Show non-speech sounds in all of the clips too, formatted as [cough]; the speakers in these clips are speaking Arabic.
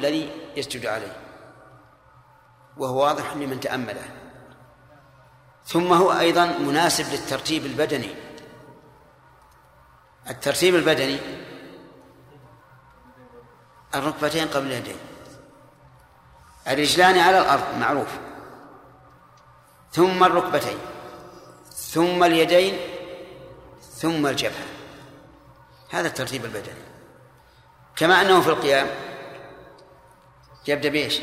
الذي يسجد عليه وهو واضح لمن تأمله. ثم هو أيضا مناسب للترتيب البدني. الترتيب البدني الركبتين قبل اليدين الرجلان على الأرض معروف. ثم الركبتين ثم اليدين ثم الجبهة. هذا الترتيب البدني. كما أنه في القيام يبدأ بإيش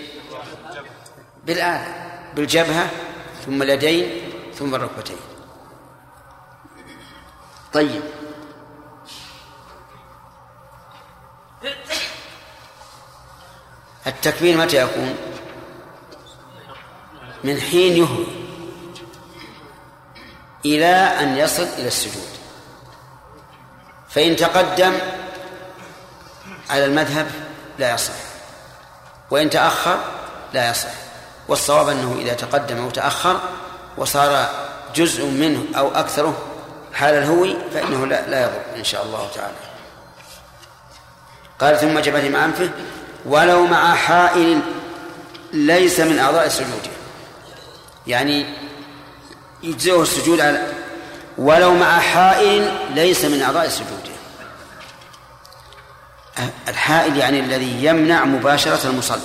بالآلة بالجبهة ثم اليدين ثم الركبتين طيب. التكبير متى يكون؟ من حين يهوي إلى أن يصل إلى السجود. فإن تقدم على المذهب لا يصح. وإن تأخر لا يصح. والصواب أنه إذا تقدم أو تأخر وصار جزء منه أو أكثره حال الهوي فإنه لا, لا يضر إن شاء الله تعالى. قال ثم جبهة مع أنفه ولو مع حائل ليس من أعضاء السجود يعني يجزئه السجود على ولو مع حائل ليس من أعضاء السجود الحائل يعني الذي يمنع مباشرة المصلى.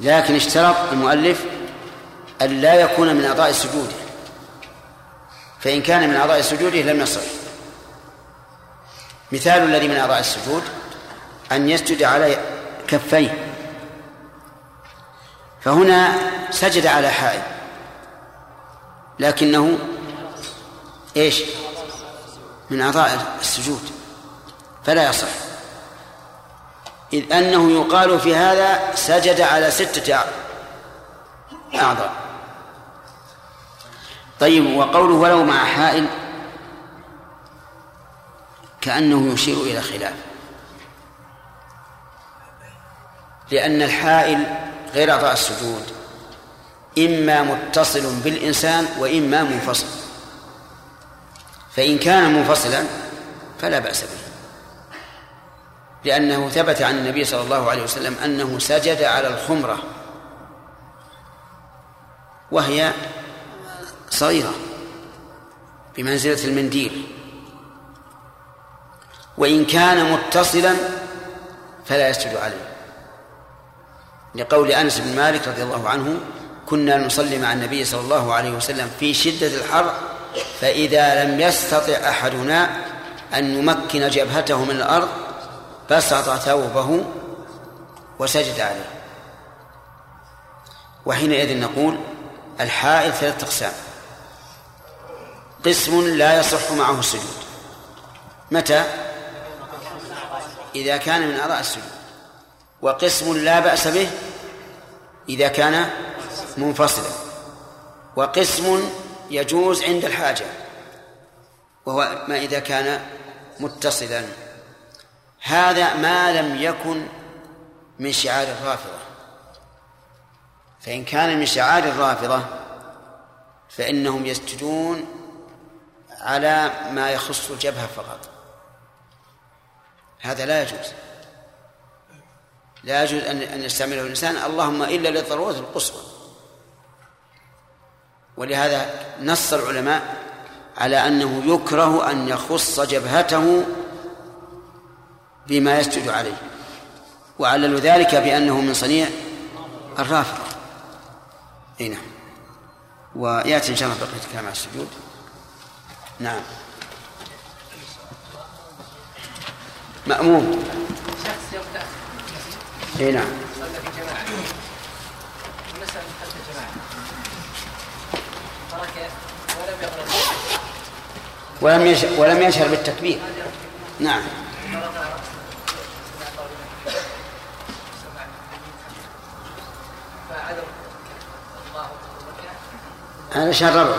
لكن اشترط المؤلف أن لا يكون من أعضاء السجود. فإن كان من أعضاء السجود لم يصح. مثال الذي من أعضاء السجود أن يسجد على كفيه. فهنا سجد على حائل لكنه إيش؟ من أعضاء السجود. فلا يصح. إذ أنه يقال في هذا سجد على ستة أعضاء. طيب وقوله ولو مع حائل كأنه يشير إلى خلاف. لأن الحائل غير أعضاء السجود إما متصل بالإنسان وإما منفصل. فإن كان منفصلا فلا بأس به. لأنه ثبت عن النبي صلى الله عليه وسلم أنه سجد على الخمرة وهي صغيرة بمنزلة المنديل. وإن كان متصلا فلا يسجد عليه. لقول أنس بن مالك رضي الله عنه كنا نصلي مع النبي صلى الله عليه وسلم في شدة الحر فإذا لم يستطع أحدنا أن يمكن جبهته من الأرض بسط ثوبه وسجد عليه. وحينئذ نقول الحائل ثلاثة أقسام قسم لا يصح معه السجود. متى؟ إذا كان من أعضاء السجود. وقسم لا بأس به إذا كان منفصلا. وقسم يجوز عند الحاجة. وهو ما إذا كان متصلا. هذا ما لم يكن من شعار الرافضة. فإن كان من شعار الرافضة فإنهم يسجدون على ما يخص الجبهة فقط. هذا لا يجوز. لا يجوز أن أن يستعمله الإنسان. اللهم إلا للضرورة القصوى. ولهذا نص العلماء على أنه يكره أن يخص جبهته بما يسجد عليه. وعللوا ذلك بأنه من صنيع الرافضة أي نعم. ويأتي إن شاء الله بقية الكلام على السجود. نعم. مأموم. أي نعم. ولم يشهر ولم يشهر بالتكبير. نعم. هذا شهر ربع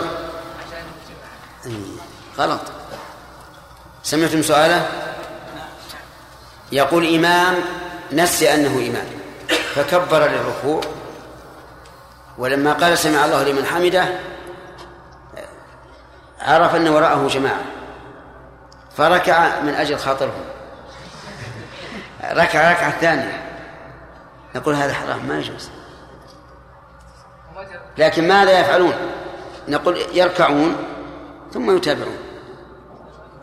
غلط. سمعتم سؤاله؟ يقول إمام نسي أنه إمام فكبر للركوع ولما قال سمع الله لمن حمده عرف أن وراءه جماعة فركع من أجل خاطرهم. ركعة ركعة ثانية. نقول هذا حرام ما يجوز. لكن ماذا يفعلون؟ نقول يركعون ثم يتابعون.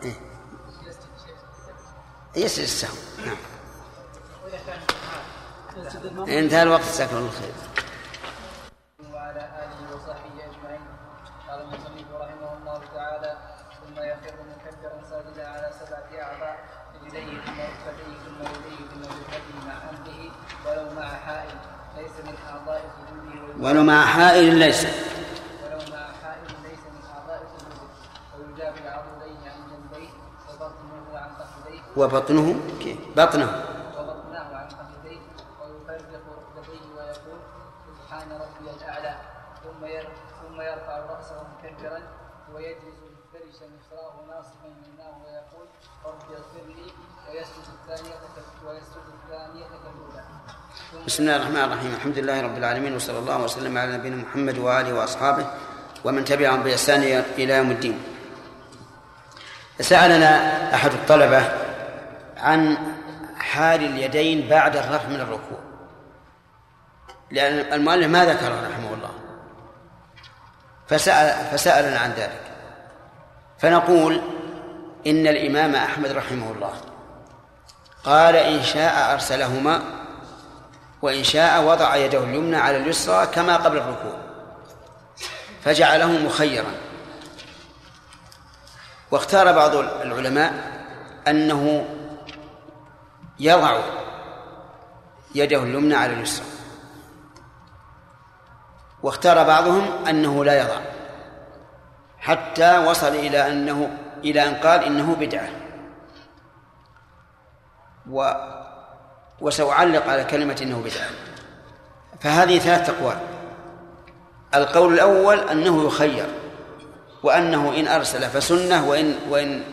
إيه. يسجد السهو. نعم. انتهى الوقت جزاكم الله خير. وعلى آله وصحبه أجمعين. قال المصنف رحمه الله تعالى ثم يفر مكبرا ساجدا على سبعة أعضاء رجليه ثم ركبتيه ثم يديه ثم مع ولو مع حائل ليس من أعضاء سجوده ولو مع حائل ليس ولو مع حائل ليس من اعضاء سجوده ويجاب العضدين عن جنبيه وبطنه عن فخذيه وبطنه كيف بطنه وبطناه عن فخذيه ويفرق ركبتيه ويقول سبحان ربي الاعلى ثم ير- ثم يرفع راسه مكبرا ويجلس مفترشا يسراه ناصبا يمناه ويقول رب اغفر لي ويسجد الثانية كال- ويسجد الثانية كالأولى ثم بسم الله الرحمن الرحيم. الحمد لله رب العالمين وصلى الله وسلم على نبينا محمد وآله وأصحابه ومن تبعهم بإحسان إلى يوم الدين. سألنا أحد الطلبة عن حال اليدين بعد الرفع من الركوع. لأن المؤلف ما ذكره رحمه الله. فسأل فسألنا عن ذلك. فنقول إن الإمام أحمد رحمه الله قال إن شاء أرسلهما وإن شاء وضع يده اليمنى على اليسرى كما قبل الركوع. فجعله مخيرا. واختار بعض العلماء أنه يضع يده اليمنى على اليسرى. واختار بعضهم أنه لا يضع حتى وصل إلى أنه إلى أن قال إنه بدعة. و وسأعلق على كلمة إنه بدعة. فهذه ثلاث أقوال. القول الأول أنه يخير وأنه إن أرسل فسنة وإن وإن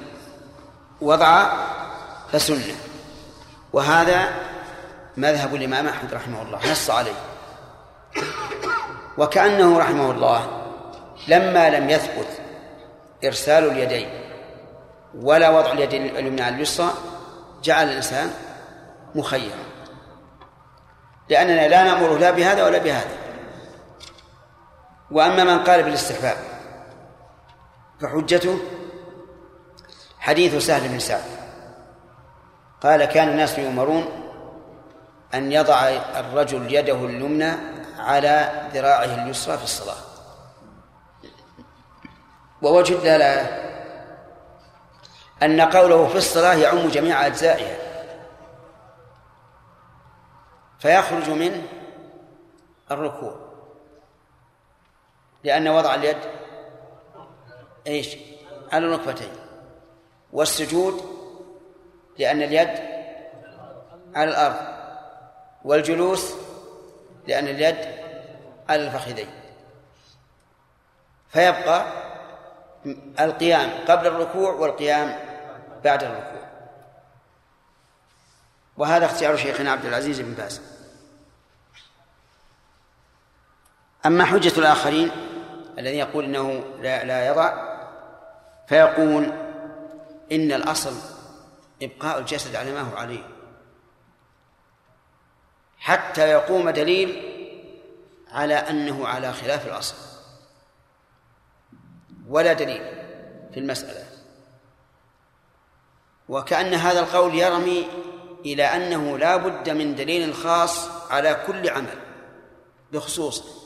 وضع فسنة. وهذا مذهب الإمام أحمد رحمه الله نص عليه. وكأنه رحمه الله لما لم يثبت إرسال اليدين ولا وضع اليد اليمنى على اليسرى جعل الإنسان مخيرا. لأننا لا نأمره لا بهذا ولا بهذا. وأما من قال بالاستحباب فحجته حديث سهل بن سعد. قال كان الناس يؤمرون أن يضع الرجل يده اليمنى على ذراعه اليسرى في الصلاة. ووجه الدلالة أن قوله في الصلاة يعم جميع أجزائها. فيخرج من الركوع. لأن وضع اليد إيش؟ على الركبتين. والسجود لأن اليد على الأرض والجلوس لأن اليد على الفخذين. فيبقى القيام قبل الركوع والقيام بعد الركوع. وهذا اختيار شيخنا عبد العزيز بن باز. أما حجة الآخرين الذي يقول إنه لا, لا يضع فيقول إن الأصل إبقاء الجسد على ما هو عليه. حتى يقوم دليل على أنه على خلاف الأصل. ولا دليل في المسألة. وكأن هذا القول يرمي إلى أنه لا بد من دليل خاص على كل عمل بخصوصه.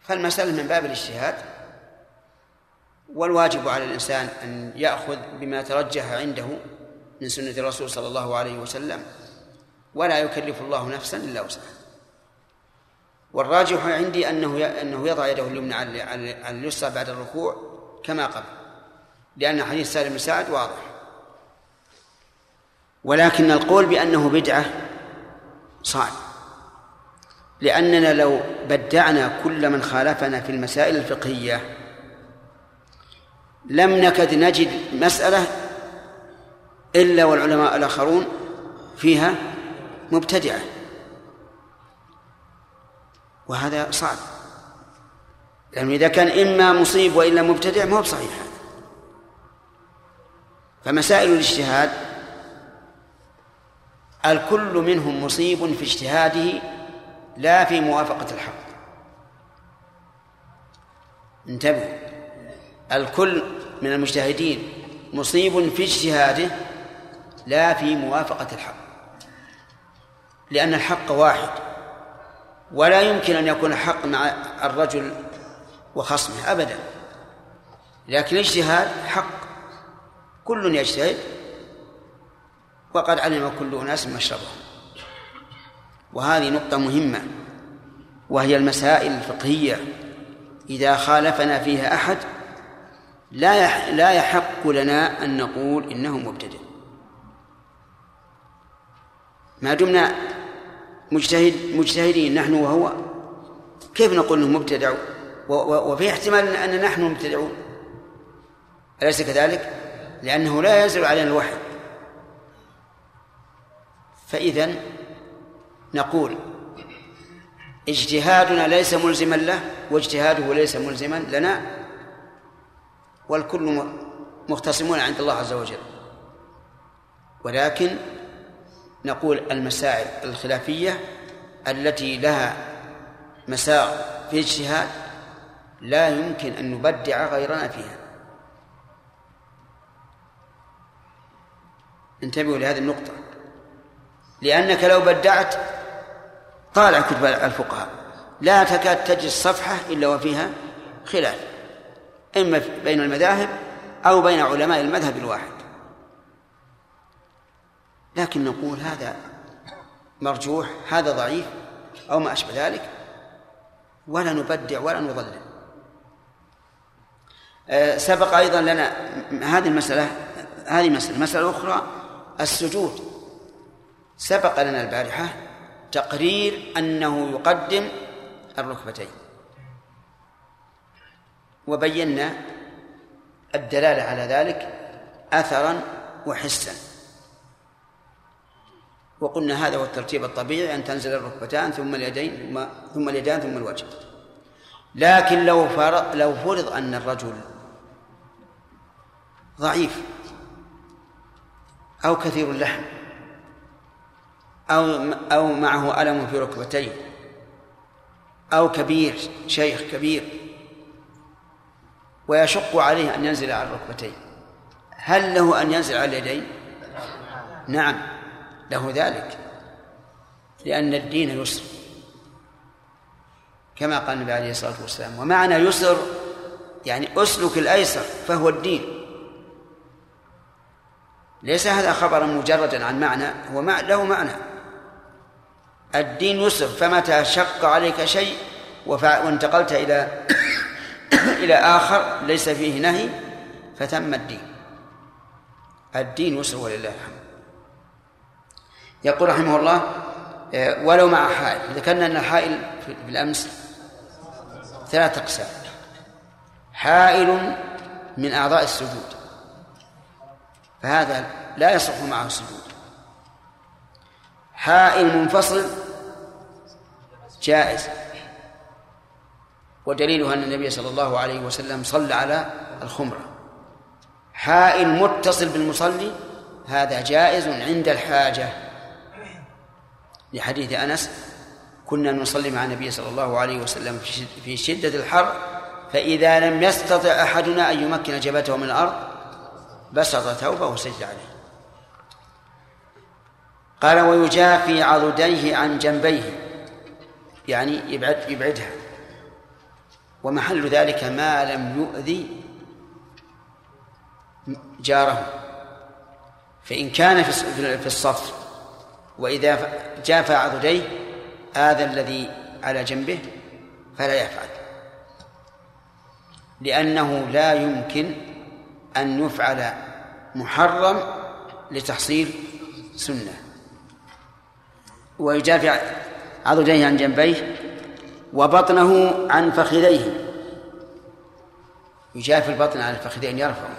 فالمسألة من باب الاجتهاد. والواجب على الإنسان أن يأخذ بما ترجح عنده من سنة الرسول صلى الله عليه وسلم ولا يكلف الله نفسا إلا وسعها. والراجح عندي أنه أنه يضع يده اليمنى على اليسرى بعد الركوع كما قبل لأن حديث سالم بن سعد واضح. ولكن القول بأنه بدعة صعب لأننا لو بدعنا كل من خالفنا في المسائل الفقهية لم نكد نجد مسألة إلا والعلماء الآخرون فيها مبتدعة. وهذا صعب. لأنه إذا كان إما مصيب وإلا مبتدع ما هو بصحيح. هذا فمسائل الاجتهاد الكل منهم مصيب في اجتهاده لا في موافقة الحق. انتبهوا. الكل من المجتهدين مصيب في اجتهاده لا في موافقة الحق لأن الحق واحد ولا يمكن أن يكون حق مع الرجل وخصمه أبدا لكن الاجتهاد حق كل يجتهد وقد علم كل أناس مشربهم وهذه نقطة مهمة وهي المسائل الفقهية. إذا خالفنا فيها أحد لا لا يحق لنا أن نقول إنه مبتدئ. ما دمنا مجتهد مجتهدين نحن وهو. كيف نقول انه مبتدع؟ وفي احتمال أن نحن مبتدعون. أليس كذلك؟ لأنه لا ينزل علينا الوحي. فاذا نقول اجتهادنا ليس ملزما له واجتهاده ليس ملزما لنا. والكل مختصمون عند الله عز وجل. ولكن نقول المسائل الخلافية التي لها مساغ في اجتهاد لا يمكن أن نبدع غيرنا فيها. انتبهوا لهذه النقطة. لأنك لو بدعت طالع كتب الفقهاء لا تكاد تجد صفحة إلا وفيها خلاف. إما بين المذاهب أو بين علماء المذهب الواحد. لكن نقول هذا مرجوح هذا ضعيف أو ما أشبه ذلك ولا نبدع ولا نضلل. آه، سبق أيضا لنا هذه المسألة هذه مسألة مسألة أخرى السجود. سبق لنا البارحة تقرير أنه يقدم الركبتين. وبينا الدلالة على ذلك أثرا وحسا. وقلنا هذا هو الترتيب الطبيعي أن تنزل الركبتان ثم اليدين ثم ثم اليدان ثم الوجه. لكن لو فرض لو فرض أن الرجل ضعيف أو كثير اللحم أو أو معه ألم في ركبتيه أو كبير شيخ كبير ويشق عليه أن ينزل على الركبتين. هل له أن ينزل على اليدين؟ نعم له ذلك لأن الدين يسر. كما قال النبي عليه الصلاة والسلام ومعنى يسر يعني أسلك الأيسر فهو الدين. ليس هذا خبرا مجردا عن معنى هو له معنى. الدين يسر فمتى شق عليك شيء وانتقلت إلى إلى آخر ليس فيه نهي فتم الدين. الدين يسر ولله الحمد. يقول رحمه الله آه، ولو مع حائل ذكرنا أن الحائل في الأمس ثلاثة أقسام. حائل من أعضاء السجود فهذا لا يصح معه السجود. حائل منفصل جائز. ودليلها أن النبي صلى الله عليه وسلم صلى على الخمرة. حائل متصل بالمصلي هذا جائز عند الحاجة. لحديث أنس كنا نصلي مع النبي صلى الله عليه وسلم في شدة الحر فإذا لم يستطع أحدنا أن يمكن جبهته من الأرض بسط ثوبه وسجد عليه. قال ويجافي عضديه عن جنبيه. يعني يبعد يبعدها. ومحل ذلك ما لم يؤذي جاره. فإن كان في الصف وإذا جاف عضديه هذا الذي على جنبه فلا يفعل. لأنه لا يمكن أن يفعل محرم لتحصيل سنة. ويجافع عضديه عن جنبيه وبطنه عن فخذيه. يجافي البطن على الفخذين يرفعه.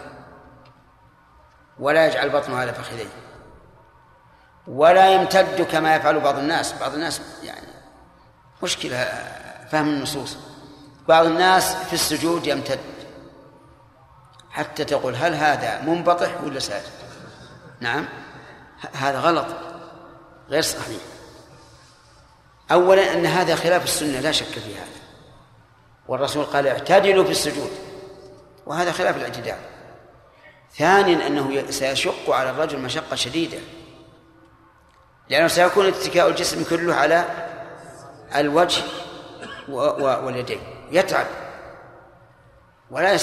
ولا يجعل بطنه على فخذيه. ولا يمتد كما يفعل بعض الناس. بعض الناس يعني مشكلة فهم النصوص. بعض الناس في السجود يمتد. حتى تقول هل هذا منبطح ولا ساجد؟ نعم هذا غلط غير صحيح. أولا أن هذا خلاف السنة لا شك في هذا. والرسول قال اعتدلوا في السجود. وهذا خلاف الاعتدال. ثانيا أنه سيشق على الرجل مشقة شديدة. لأنه سيكون اتكاء الجسم كله على الوجه واليدين. يتعب. ولا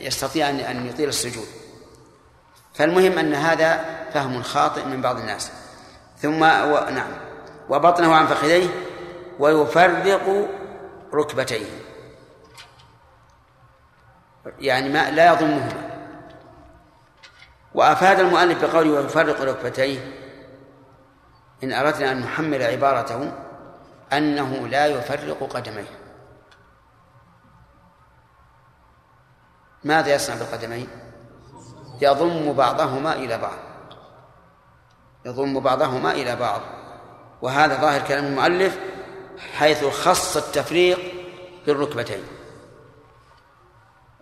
يستطيع أن يطيل السجود. فالمهم أن هذا فهم خاطئ من بعض الناس. ثم و... نعم. وبطنه عن فخذيه ويفرق ركبتيه. يعني ما لا يضمهما. وأفاد المؤلف بقوله ويفرق ركبتيه. إن أردنا أن نحمل عبارته أنه لا يفرق قدميه. ماذا يصنع بالقدمين يضم بعضهما إلى بعض. يضم بعضهما إلى بعض. وهذا ظاهر كلام المؤلف حيث خص التفريق بالركبتين.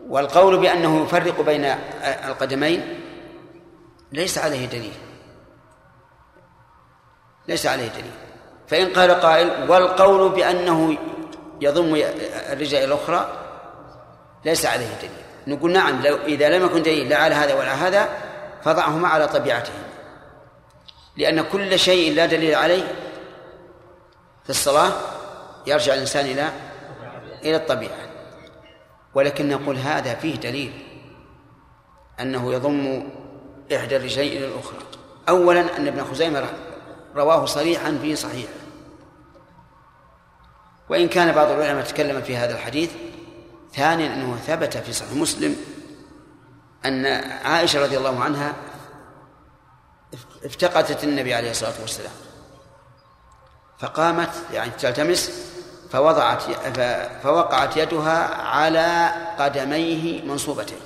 والقول بأنه يفرق بين القدمين ليس عليه دليل. ليس عليه دليل. فإن قال قائل والقول بأنه يضم الرجل الأخرى ليس عليه دليل. نقول نعم لو إذا لم يكن دليل لا على هذا ولا هذا فضعهما على طبيعتهما. لأن كل شيء لا دليل عليه في الصلاة يرجع الإنسان إلى إلى الطبيعة. ولكن نقول هذا فيه دليل أنه يضم إحدى الرجلين إلى الأخرى. أولا أن ابن خزيمة رواه صريحا في صحيحه. وإن كان بعض العلماء تكلم في هذا الحديث ثانيا أنه ثبت في صحيح مسلم أن عائشة رضي الله عنها افتقدت النبي عليه الصلاة والسلام. فقامت يعني تلتمس فوضعت فوقعت يدها على قدميه منصوبتين.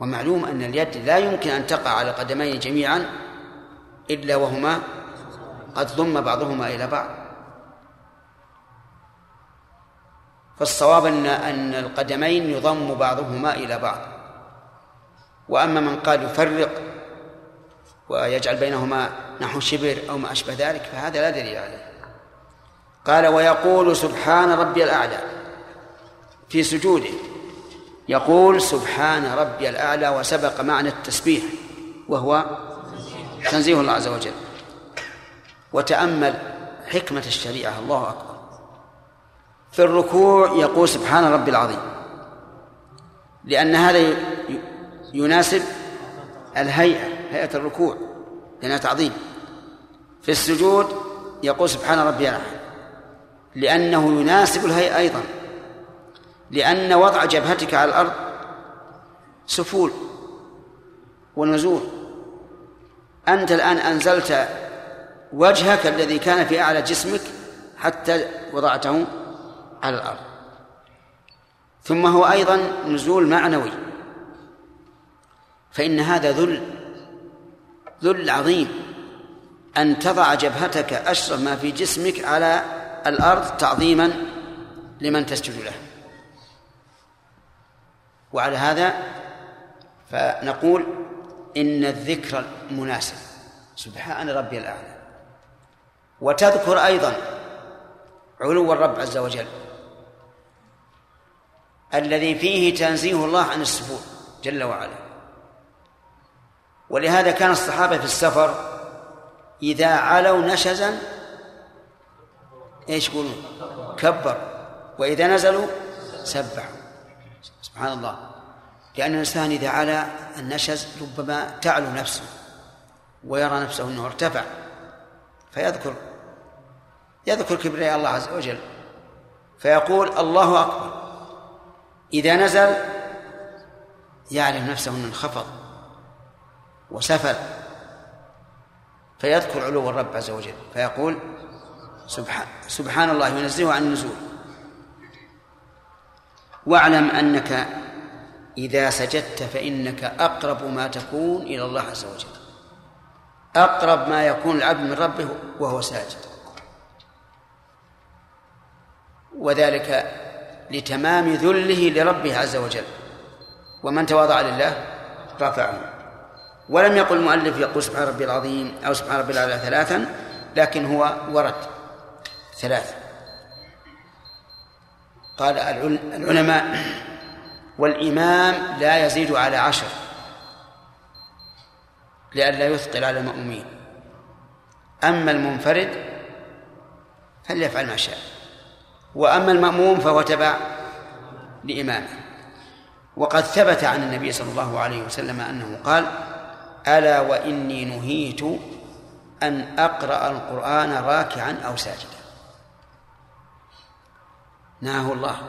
ومعلوم أن اليد لا يمكن أن تقع على القدمين جميعا إلا وهما قد ضم بعضهما إلى بعض. فالصواب أن أن القدمين يضم بعضهما إلى بعض. وأما من قال يفرق ويجعل بينهما نحو شبر أو ما أشبه ذلك فهذا لا دليل عليه. قال ويقول سبحان ربي الأعلى في سجوده. يقول سبحان ربي الأعلى وسبق معنى التسبيح وهو تنزيه الله عز وجل. وتأمل حكمة الشريعة الله أكبر. في الركوع يقول سبحان ربي العظيم. لأن هذا يناسب الهيئة هيئة الركوع لأنها تعظيم. في السجود يقول سبحان ربي الأعلى. لأنه يناسب الهيئة أيضا. لأن وضع جبهتك على الأرض سفول ونزول. أنت الآن أنزلت وجهك الذي كان في أعلى جسمك حتى وضعته على الأرض. ثم هو أيضا نزول معنوي. فإن هذا ذل ذل عظيم. أن تضع جبهتك أشرف ما في جسمك على الأرض تعظيما لمن تسجد له. وعلى هذا فنقول إن الذكر مناسب سبحان ربي الأعلى. وتذكر أيضا علو الرب عز وجل الذي فيه تنزيه الله عن السفول جل وعلا. ولهذا كان الصحابة في السفر إذا علوا نشزا إيش يقولون؟ كبر وإذا نزلوا سبحوا. سبحان الله. لأن الإنسان إذا علا النشز ربما تعلو نفسه ويرى نفسه أنه ارتفع فيذكر. يذكر كبرياء الله عز وجل. فيقول الله أكبر. إذا نزل يعلم نفسه أنه انخفض وسفل. فيذكر علو الرب عز وجل فيقول سبحان, سبحان الله ينزهه عن النزول. واعلم أنك إذا سجدت فإنك أقرب ما تكون إلى الله عز وجل. أقرب ما يكون العبد من ربه وهو ساجد. وذلك لتمام ذله لربه عز وجل. ومن تواضع لله رفعه. ولم يقل المؤلف يقول سبحان ربي العظيم أو سبحان ربي الأعلى ثلاثا لكن هو ورد ثلاث. قال العلماء والإمام لا يزيد على عشر لئلا يثقل على المأمومين أما المنفرد فليفعل ما شاء. وأما المأموم فهو تبع لإمامه. وقد ثبت عن النبي صلى الله عليه وسلم أنه قال ألا وإني نهيت أن أقرأ القرآن راكعا أو ساجدا. نهاه الله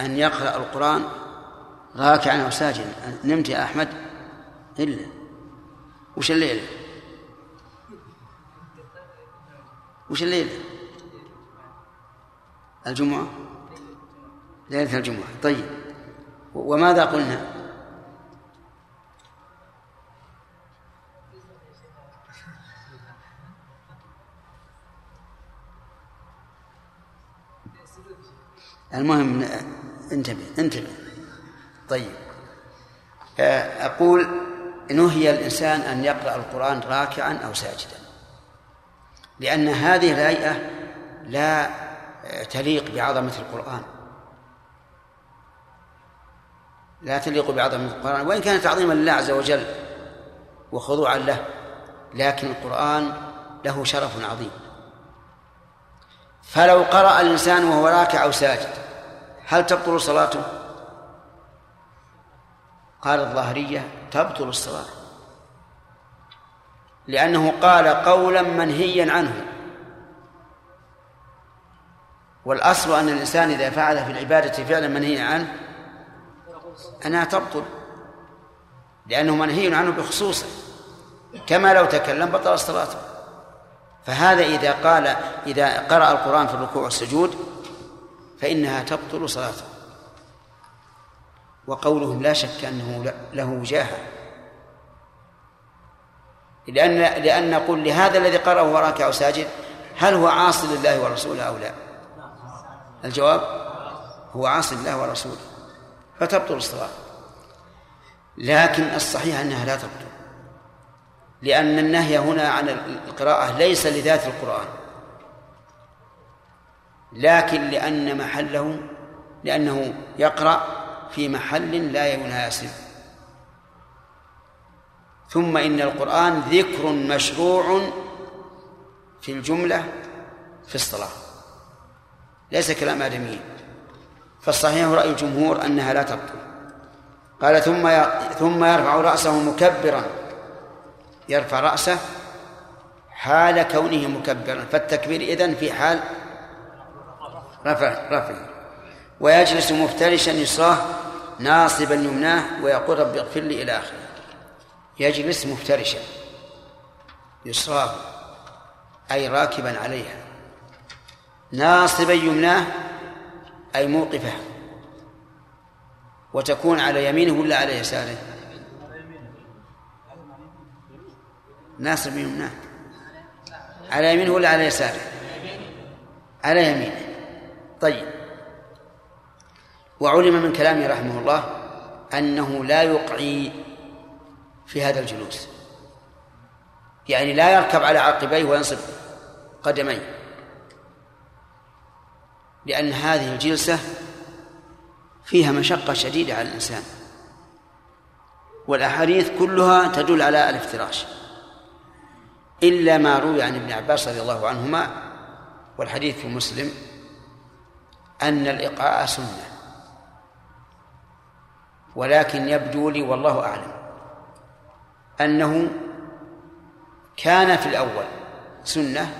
أن يقرأ القرآن راكعا أو ساجدا. نمت يا أحمد؟ إلا. وش الليلة؟ وش الليلة؟ الجمعة؟ ليلة الجمعة. طيب. وماذا قلنا؟ المهم انتبه انتبه. طيب. آه، أقول نهي الإنسان أن يقرأ القرآن راكعا أو ساجدا لأن هذه الهيئة لا تليق بعظمة القرآن. لا تليق بعظمة القرآن وإن كان تعظيما لله عز وجل وخضوعا له لكن القرآن له شرف عظيم. فلو قرأ الإنسان وهو راكع أو ساجد هل تبطل صلاته؟ قال الظاهرية تبطل الصلاة لأنه قال قولا منهيا عنه والأصل أن الإنسان إذا فعل في العبادة فعلا منهيا عنه أنها تبطل لأنه منهي عنه بخصوصه كما لو تكلم بطل صلاته فهذا إذا قال إذا قرأ القرآن في الركوع والسجود فإنها تبطل صلاته. وقولهم لا شك أنه له وجاهة. لأن لأن نقول لهذا الذي قرأه وهو راكع وساجد هل هو عاصي لله ورسوله أو لا؟ الجواب هو عاصي لله ورسوله فتبطل الصلاة. لكن الصحيح أنها لا تبطل. لأن النهي هنا عن القراءة ليس لذات القرآن. لكن لأن محله لأنه يقرأ في محل لا يناسب. ثم إن القرآن ذكر مشروع في الجملة في الصلاة. ليس كلام آدميين فالصحيح رأي الجمهور أنها لا تبطل. قال ثم ثم يرفع رأسه مكبرا يرفع رأسه حال كونه مكبرا فالتكبير إذن في حال رفع رفع. ويجلس مفترشا يسراه ناصبا يمناه ويقول رب اغفر لي إلى آخره. يجلس مفترشا يسراه أي راكبا عليها. ناصبا يمناه أي موقفه. وتكون على يمينه ولا على يساره؟ ناصب يمناه على يمينه ولا على يساره؟ على يمينه. طيب. وعلم من كلامه رحمه الله أنه لا يقعي في هذا الجلوس. يعني لا يركب على عقبيه وينصب قدميه. لأن هذه الجلسة فيها مشقة شديدة على الإنسان. والأحاديث كلها تدل على الافتراش. إلا ما روي عن ابن عباس رضي الله عنهما والحديث في مسلم أن الإقعاء سنة. ولكن يبدو لي والله أعلم أنه كان في الأول سنة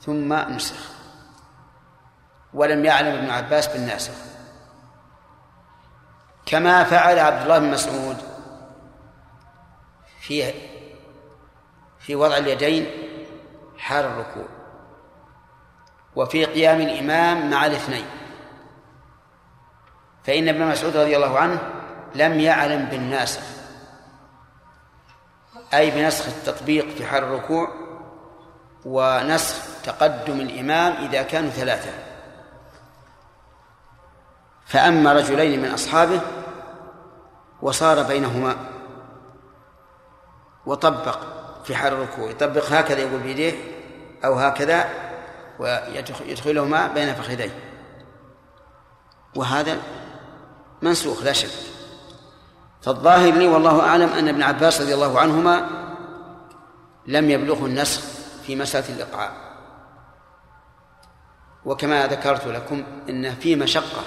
ثم نسخ. ولم يعلم ابن عباس بالناسخ. كما فعل عبد الله بن مسعود في في وضع اليدين حال الركوع وفي قيام الإمام مع الاثنين. فإن ابن مسعود رضي الله عنه لم يعلم بالناسخ أي بنسخ التطبيق في حال الركوع ونسخ تقدم الإمام إذا كانوا ثلاثة. فأما رجلين من أصحابه وصار بينهما وطبق في حال الركوع يطبق هكذا يقول بيديه أو هكذا ويدخلهما بين فخذيه. وهذا منسوخ لا شك. فالظاهر لي والله أعلم أن ابن عباس رضي الله عنهما لم يبلغه النسخ في مسألة الإقعاء. وكما ذكرت لكم إن في مشقة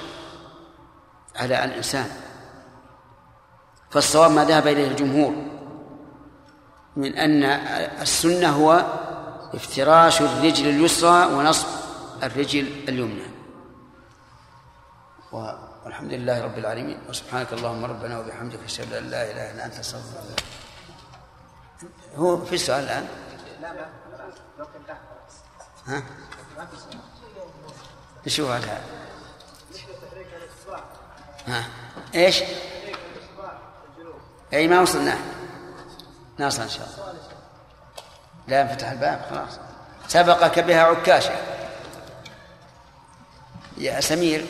على الإنسان. فالصواب ما ذهب إليه الجمهور. من أن السنة هو افتراش الرجل اليسرى ونصب الرجل اليمنى. والحمد لله رب العالمين. وسبحانك اللهم ربنا وبحمدك أشهد أن لا إله إلا أنت أستغفرك هو في سؤال الآن؟ ها؟ نشوف هذا؟ ها؟ إيش؟ أي ما وصلنا. ناصل إن شاء الله. لا انفتح الباب خلاص. سبقك بها عكاشة. يا سمير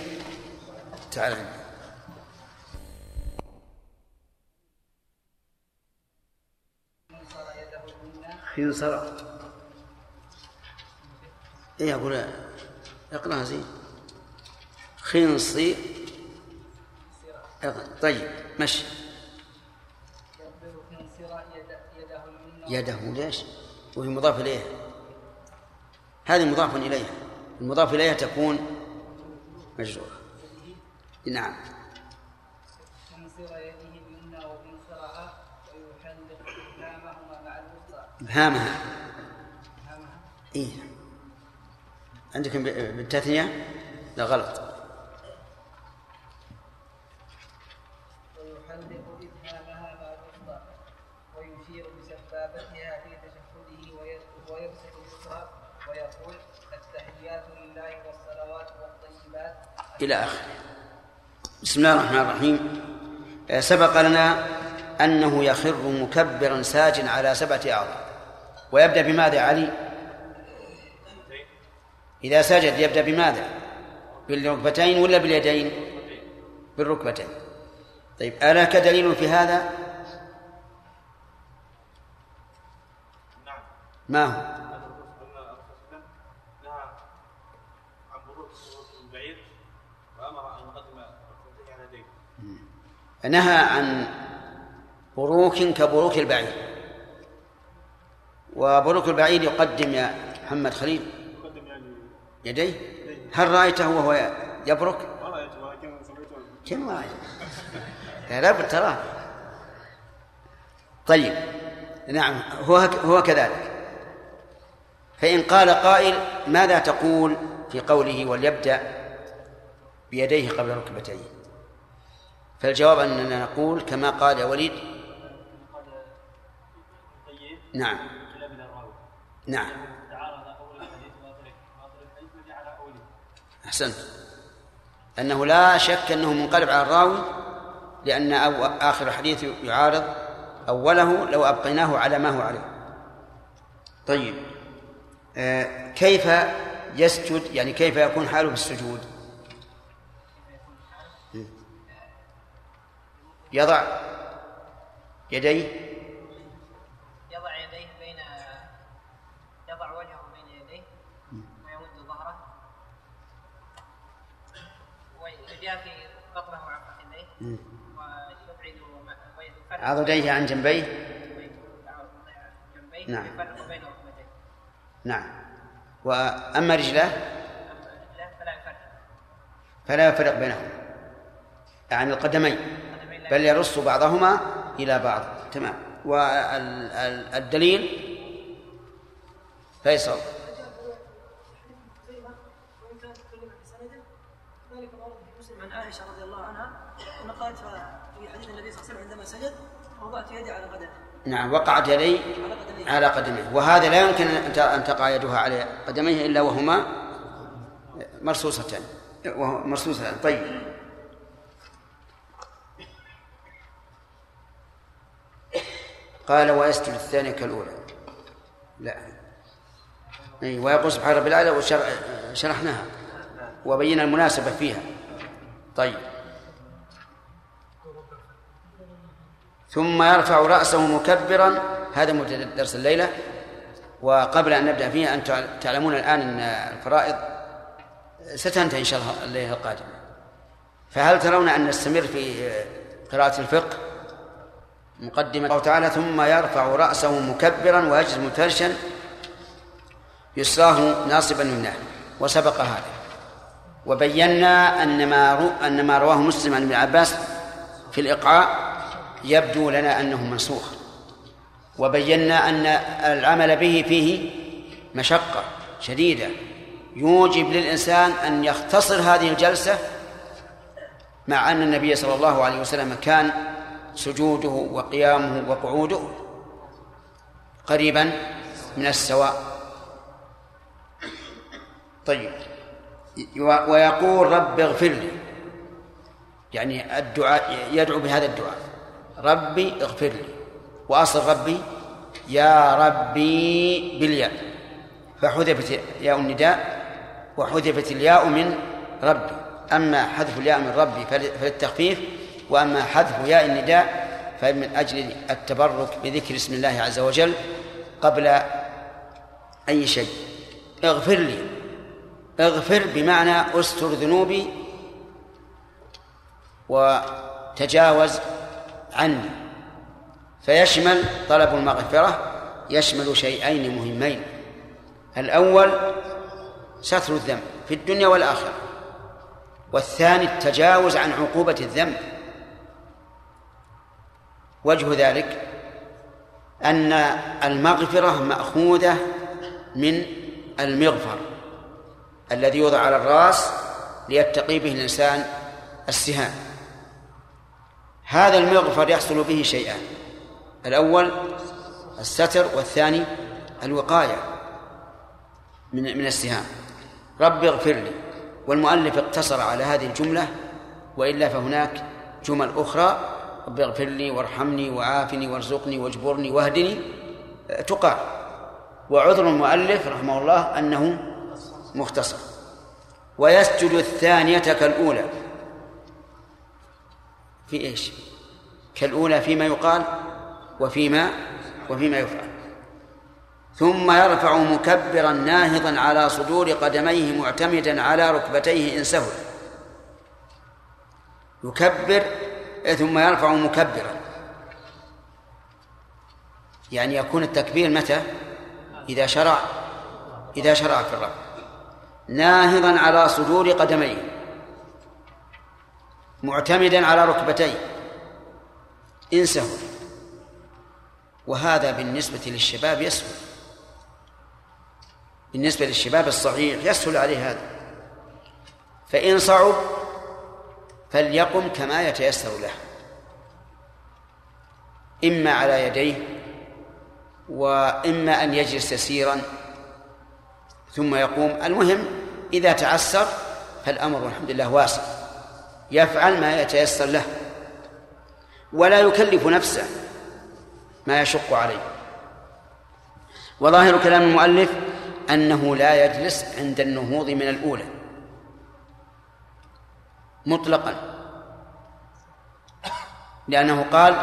تعال. خنصر إيه أقول اقراها زين. خنصي. طيب مشي. يده ليش؟ وهي مضاف إليها. هذه مضاف إليها. المضاف إليها تكون مجرورة. نعم. إبهامها. إيه. عندكم بالتثنية لا غلط. إلى آخره. بسم الله الرحمن الرحيم. آه، سبق لنا أنه يخر مكبرا ساجا على سبعة أعضاء. ويبدأ بماذا علي؟ إذا سجد يبدأ بماذا؟ بالركبتين ولا باليدين؟ بالركبتين. طيب ألاك دليل في هذا؟ ما هو؟ نهى عن بروك كبروك البعير. وبروك البعير يقدم يا محمد خليل. يديه؟ هل رأيته وهو يبرك؟ ما رأيته ولكن كم رأيته؟ لا بد تراه. طيب نعم هو هو كذلك. فإن قال قائل ماذا تقول في قوله وليبدأ بيديه قبل ركبتيه؟ فالجواب أننا نقول كما قال يا وليد. نعم. نعم. أحسنت. أنه لا شك أنه منقلب على الراوي لأن آخر الحديث يعارض أوله لو أبقيناه على ما هو عليه. طيب. آه كيف يسجد؟ يعني كيف يكون حاله في السجود؟ يضع يديه. يضع يديه بين يضع وجهه بين يديه ويمد ظهره. ويجافي بطنه عن فخذيه ويبعد عضديه عن جنبيه. نعم. نعم. وأما رجله فلا يفرق. فلا يفرق بينهما. يعني القدمين. بل يرص بعضهما إلى بعض. تمام. والدليل فيصل. عن عائشه رضي الله عنها قالت في حديث النبي صلى الله عليه وسلم عندما سجد وضعت يدي على قدمه نعم وقعت يدي على قدميه. وهذا لا يمكن أن تقع يدها على قدميه إلا وهما مرصوصتان. مرصوصتان. طيب. قال ويسجد الثانية كالأولى. لا. أي ويقول سبحان ربي الأعلى وشرحناها وبينا المناسبة فيها. طيب. ثم يرفع رأسه مكبرا. هذا مبتدأ درس الليلة. وقبل أن نبدأ فيه أن تعلمون الآن أن الفرائض ستنتهي إن شاء الله الليلة القادمة. فهل ترون أن نستمر في قراءة الفقه؟ مقدمة. الله تعالى ثم يرفع رأسه مكبرا ويجلس مفترشا يسراه ناصبا يمناه وسبق هذا. وبينا أن ما أن ما رواه مسلم عن ابن عباس في الإقعاء يبدو لنا أنه منسوخ. وبينا أن العمل به فيه مشقة شديدة. يوجب للإنسان أن يختصر هذه الجلسة مع أن النبي صلى الله عليه وسلم كان سجوده وقيامه وقعوده قريبا من السواء. طيب. ويقول رب اغفر لي. يعني الدعاء يدعو بهذا الدعاء. ربي اغفر لي. وأصل ربي يا ربي بالياء. فحذفت ياء النداء وحذفت الياء من ربي. أما حذف الياء من ربي فللتخفيف وأما حذف ياء النداء فمن أجل التبرك بذكر اسم الله عز وجل قبل أي شيء. اغفر لي. اغفر بمعنى استر ذنوبي وتجاوز عني. فيشمل طلب المغفرة يشمل شيئين مهمين. الأول ستر الذنب في الدنيا والآخرة. والثاني التجاوز عن عقوبة الذنب. وجه ذلك أن المغفرة مأخوذة من المغفر الذي يوضع على الرأس ليتقي به الإنسان السهام. هذا المغفر يحصل به شيئان الأول الستر والثاني الوقاية من من السهام. رب اغفر لي. والمؤلف اقتصر على هذه الجملة وإلا فهناك جمل أخرى رب اغفر لي وارحمني وعافني وارزقني واجبرني واهدني تقال وعذر المؤلف رحمه الله أنه مختصر. ويسجد الثانية كالأولى. في إيش؟ كالأولى فيما يقال وفيما وفيما يفعل. ثم يرفع مكبرا ناهضا على صدور قدميه معتمدا على ركبتيه إن سهل. يكبر ثم يرفع مكبرا. يعني يكون التكبير متى؟ إذا شرع إذا شرع في الرفع. ناهضا على صدور قدميه. معتمدا على ركبتيه. إن سهل وهذا بالنسبة للشباب يسهل. بالنسبة للشباب الصغير يسهل عليه هذا. فإن صعب فليقم كما يتيسر له. إما على يديه وإما أن يجلس يسيرا ثم يقوم. المهم إذا تعسر فالأمر والحمد لله واسع. يفعل ما يتيسر له. ولا يكلف نفسه ما يشق عليه. وظاهر كلام المؤلف أنه لا يجلس عند النهوض من الأولى. مطلقا. لأنه قال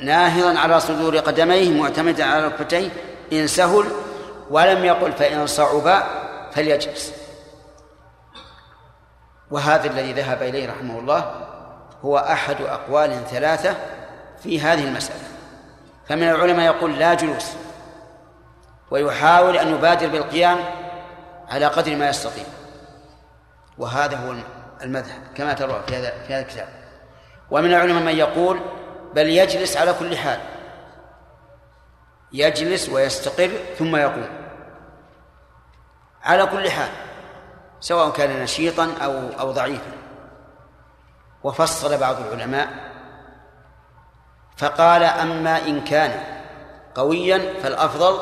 ناهضا على صدور قدميه معتمدا على ركبتيه إن سهل ولم يقل فإن صعب فليجلس. وهذا الذي ذهب إليه رحمه الله هو أحد أقوال ثلاثة في هذه المسألة. فمن العلماء يقول لا جلوس ويحاول أن يبادر بالقيام على قدر ما يستطيع. وهذا هو المذهب كما ترى في هذا في هذا الكتاب. ومن العلماء من يقول بل يجلس على كل حال. يجلس ويستقر ثم يقوم. على كل حال سواء كان نشيطا أو أو ضعيفا. وفصل بعض العلماء فقال أما إن كان قويا فالأفضل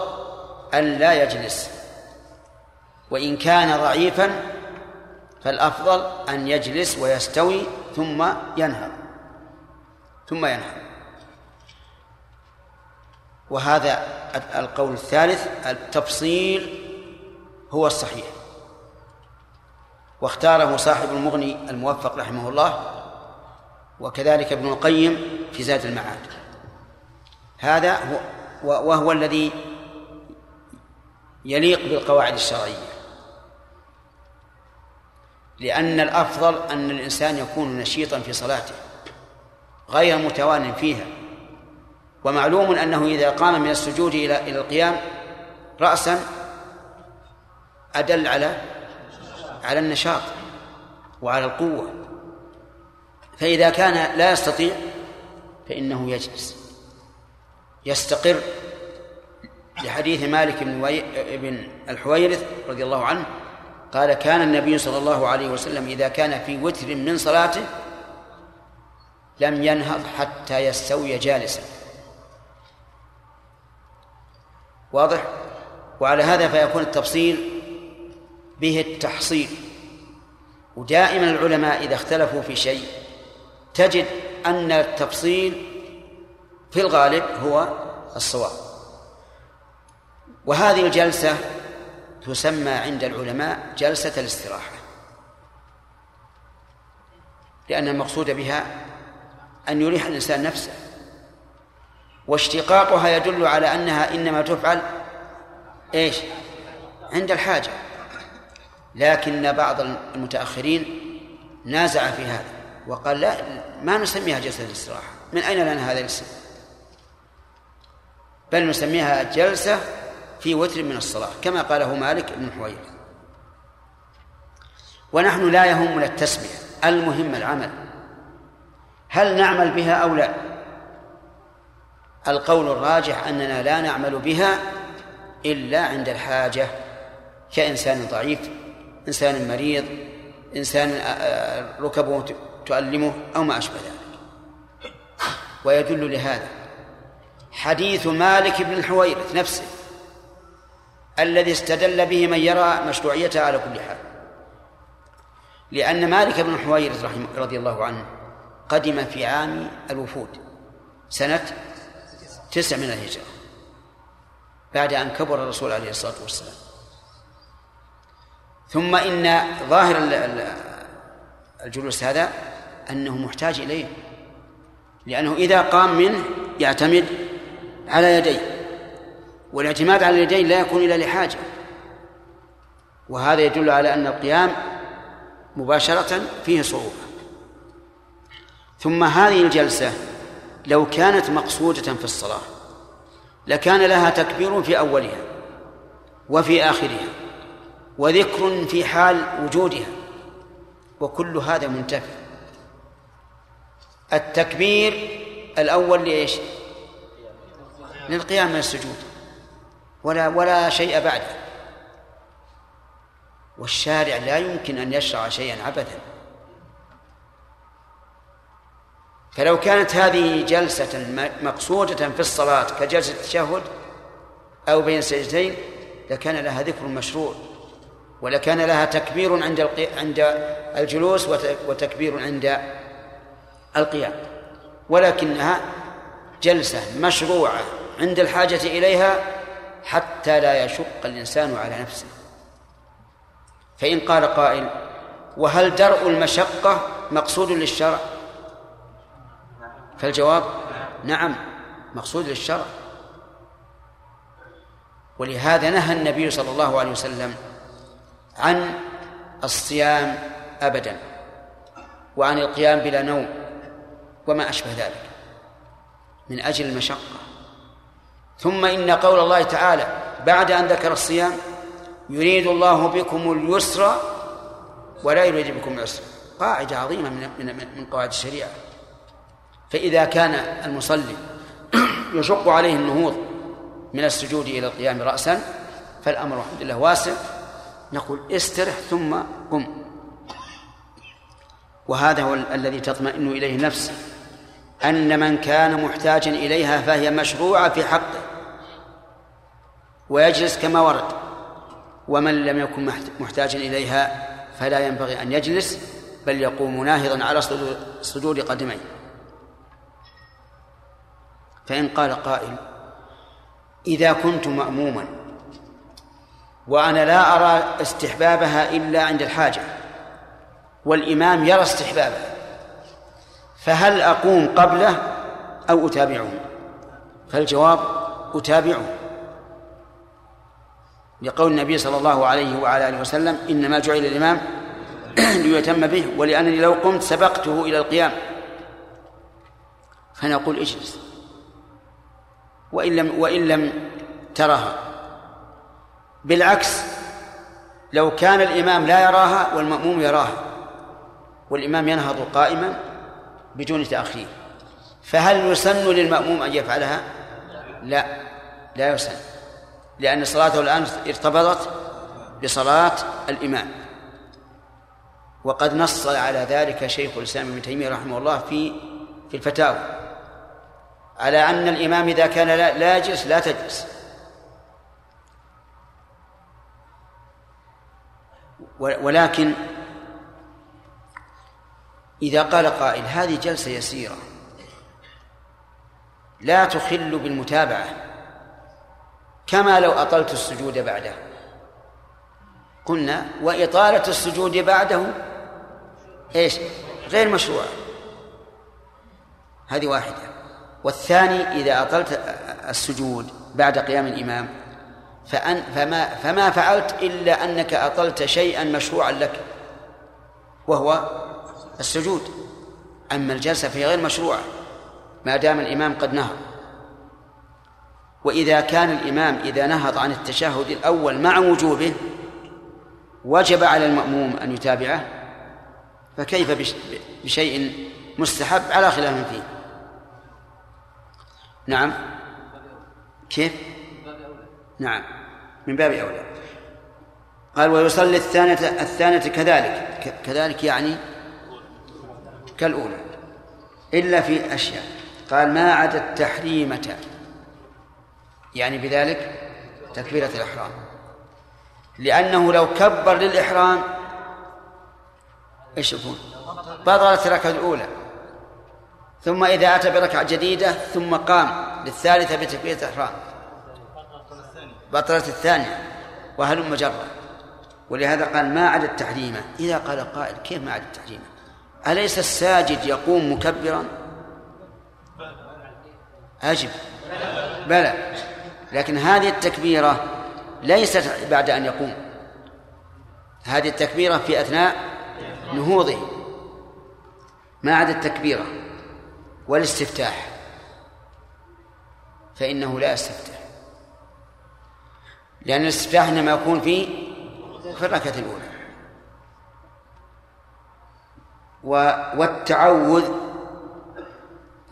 أن لا يجلس. وإن كان ضعيفا فالأفضل أن يجلس ويستوي ثم ينهض. ثم ينهض. وهذا القول الثالث التفصيل هو الصحيح. واختاره صاحب المغني الموفق رحمه الله وكذلك ابن القيم في زاد المعاد. هذا هو وهو الذي يليق بالقواعد الشرعية. لأن الأفضل أن الإنسان يكون نشيطا في صلاته غير متوان فيها. ومعلوم أنه إذا قام من السجود إلى إلى القيام رأسا أدل على على النشاط وعلى القوة. فإذا كان لا يستطيع فإنه يجلس. يستقر. لحديث مالك بن. بن الحويرث رضي الله عنه قال كان النبي صلى الله عليه وسلم إذا كان في وتر من صلاته لم ينهض حتى يستوي جالسا. واضح؟ وعلى هذا فيكون التفصيل به التحصيل. ودائما العلماء إذا اختلفوا في شيء تجد أن التفصيل في الغالب هو الصواب. وهذه الجلسة تسمى عند العلماء جلسة الاستراحة لأن المقصود بها أن يريح الإنسان نفسه واشتقاقها يدل على أنها إنما تفعل إيش؟ عند الحاجة. لكن بعض المتأخرين نازع في هذا وقال لا ما نسميها جلسة الاستراحة. من أين لنا هذا الاسم؟ بل نسميها جلسة في وتر من الصلاة كما قاله مالك بن حوير ونحن لا يهمنا التسمية المهم العمل. هل نعمل بها أو لا؟ القول الراجح أننا لا نعمل بها إلا عند الحاجة كإنسان ضعيف إنسان مريض إنسان آه، آه، ركبه تؤلمه أو ما أشبه ذلك. ويدل لهذا حديث مالك بن الحويرث نفسه. الذي استدل به من يرى مشروعيتها على كل حال. لأن مالك بن رحمه رضي الله عنه قدم في عام الوفود سنة تسع من الهجرة بعد أن كبر الرسول عليه الصلاة والسلام. ثم إن ظاهر الجلوس هذا أنه محتاج إليه لأنه إذا قام منه يعتمد على يديه. والاعتماد على اليدين لا يكون إلا لحاجة. وهذا يدل على أن القيام مباشرة فيه صعوبة. ثم هذه الجلسة لو كانت مقصودة في الصلاة لكان لها تكبير في أولها وفي آخرها وذكر في حال وجودها وكل هذا منتفع التكبير الأول لإيش؟ للقيام من السجود. ولا ولا شيء بعده. والشارع لا يمكن أن يشرع شيئا عبثا فلو كانت هذه جلسة مقصودة في الصلاة كجلسة التشهد أو بين السجدتين لكان لها ذكر مشروع ولكان لها تكبير عند عند الجلوس وتكبير عند القيام. ولكنها جلسة مشروعة عند الحاجة إليها حتى لا يشق الإنسان على نفسه. فإن قال قائل وهل درء المشقة مقصود للشرع؟ فالجواب نعم مقصود للشرع. ولهذا نهى النبي صلى الله عليه وسلم عن الصيام أبدا وعن القيام بلا نوم وما أشبه ذلك من أجل المشقة. ثم إن قول الله تعالى بعد أن ذكر الصيام يريد الله بكم اليسر ولا يريد بكم العسر. قاعدة عظيمة من من من قواعد الشريعة. فإذا كان المصلي [clears throat] يشق عليه النهوض من السجود إلى القيام رأسا فالأمر الحمد لله واسع. نقول استرح ثم قم. وهذا هو الذي تطمئن إليه النفس أن من كان محتاجا إليها فهي مشروعة في حقه. ويجلس كما ورد. ومن لم يكن محتاجا إليها فلا ينبغي أن يجلس بل يقوم ناهضا على صدور قدميه. فإن قال قائل إذا كنت مأموما وأنا لا أرى استحبابها إلا عند الحاجة والإمام يرى استحبابه فهل أقوم قبله أو أتابعه؟ فالجواب أتابعه. لقول النبي صلى الله عليه وعلى آله وسلم إنما جعل الإمام [clears throat] ليتم به ولأنني لو قمت سبقته إلى القيام. فنقول اجلس. وإن لم وإن لم ترها. بالعكس لو كان الإمام لا يراها والمأموم يراها والإمام ينهض قائما بدون تأخير فهل يسن للمأموم أن يفعلها؟ لا. لا يسن. لأن صلاته الآن ارتبطت بصلاة الإمام. وقد نص على ذلك شيخ الإسلام ابن تيمية رحمه الله في في الفتاوى على أن الإمام إذا كان لا يجلس لا تجلس. ولكن إذا قال قائل هذه جلسة يسيرة لا تخل بالمتابعة كما لو أطلت السجود بعده. قلنا وإطالة السجود بعده إيش؟ غير مشروع. هذه واحدة. والثاني إذا أطلت السجود بعد قيام الإمام فأن فما فما فعلت إلا أنك أطلت شيئا مشروعا لك وهو السجود. أما الجلسة فهي غير مشروعة. ما دام الإمام قد نهض وإذا كان الإمام إذا نهض عن التشهد الأول مع وجوبه وجب على المأموم أن يتابعه؟ فكيف بشيء مستحب على خلاف فيه؟ نعم. كيف؟ نعم. من باب أولى. قال ويصلي الثانية الثانية كذلك. كذلك يعني كالأولى. إلا في أشياء. قال ما عدا التحريمة. يعني بذلك تكبيرة الإحرام. لأنه لو كبر للإحرام إيش يكون؟ بطلت الركعة الأولى. ثم إذا أتى بركعة جديدة ثم قام للثالثة بتكبيرة الإحرام. بطلت الثانية وهلم جرة؟ ولهذا قال ما عدا التحريمة. إذا قال قائل كيف ما عدا التحريمة؟ أليس الساجد يقوم مكبرا؟ أجب بلى. لكن هذه التكبيرة ليست بعد أن يقوم. هذه التكبيرة في أثناء نهوضه ما عدا التكبيرة والاستفتاح فإنه لا يستفتح. لأن الاستفتاح إنما يكون في في الركعة الأولى. والتعوذ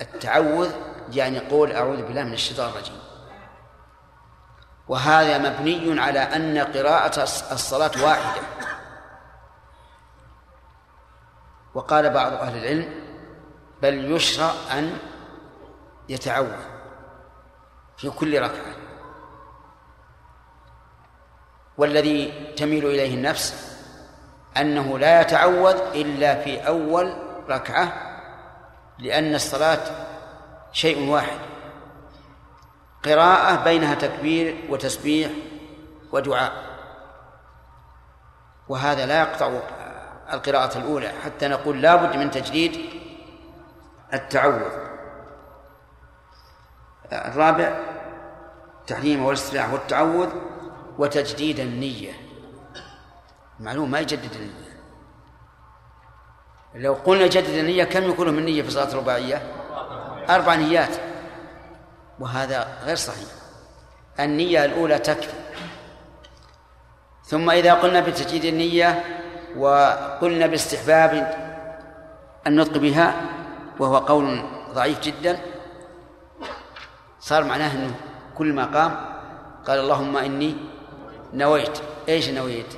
التعوذ يعني قول أعوذ بالله من الشيطان الرجيم. وهذا مبني على أن قراءة الصلاة واحدة. وقال بعض أهل العلم بل يشرع أن يتعوذ في كل ركعة. والذي تميل إليه النفس أنه لا يتعوذ إلا في أول ركعة لأن الصلاة شيء واحد. قراءة بينها تكبير وتسبيح ودعاء. وهذا لا يقطع القراءة الأولى حتى نقول لا بد من تجديد التعوذ الرابع تحريم والاستراحة والتعوذ وتجديد النية. معلوم ما يجدد النية. لو قلنا جدد النية كم يكون من نية في صلاة الرباعية؟ أربع نيات. وهذا غير صحيح. النية الأولى تكفي. ثم إذا قلنا بتجديد النية وقلنا باستحباب النطق بها وهو قول ضعيف جدا صار معناه إنه كل ما قام قال اللهم إني نويت. إيش نويت؟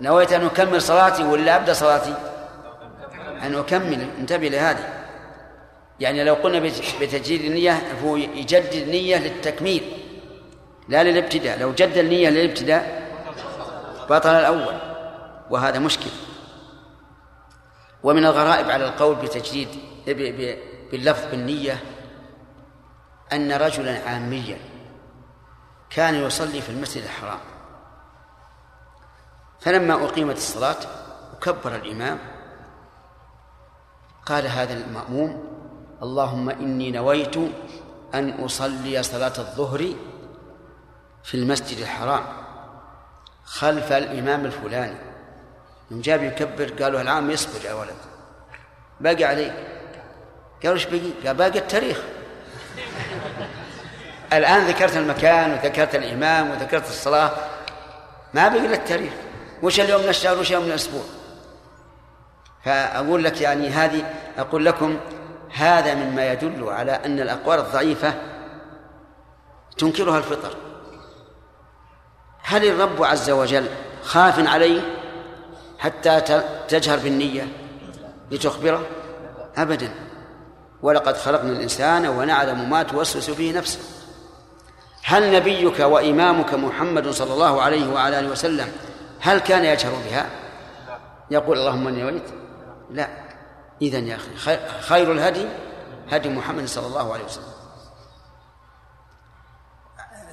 نويت أن أكمل صلاتي ولا أبدأ صلاتي؟ أن أكمل. انتبه لهذه. يعني لو قلنا بتجديد النية هو يجدد النية للتكميل لا للابتداء. لو جدد النية للابتداء بطل الأول وهذا مشكل. ومن الغرائب على القول بتجديد باللفظ بالنية أن رجلا عاميا كان يصلي في المسجد الحرام. فلما أقيمت الصلاة وكبر الإمام قال هذا المأموم اللهم إني نويت أن أصلي صلاة الظهر في المسجد الحرام خلف الإمام الفلاني. يوم جاب يكبر قالوا العام يصبر يا ولد. باقي عليه. قالوا إيش بقي؟ قال باقي التاريخ. [laughs] الآن ذكرت المكان وذكرت الإمام وذكرت الصلاة. ما بقي إلا التاريخ. وش اليوم من الشهر وش اليوم من الأسبوع؟ فأقول لك يعني هذه أقول لكم هذا مما يدل على أن الأقوال الضعيفة تنكرها الفطر. هل الرب عز وجل خاف عليه حتى تجهر بالنية لتخبره؟ أبدا. ولقد خلقنا الإنسان ونعلم ما توسوس به نفسه. هل نبيك وإمامك محمد صلى الله عليه وعلى آله وسلم هل كان يجهر بها؟ يقول اللهم إني نويت لا. اذا يا أخي. خير الهدي هدي محمد صلى الله عليه وسلم.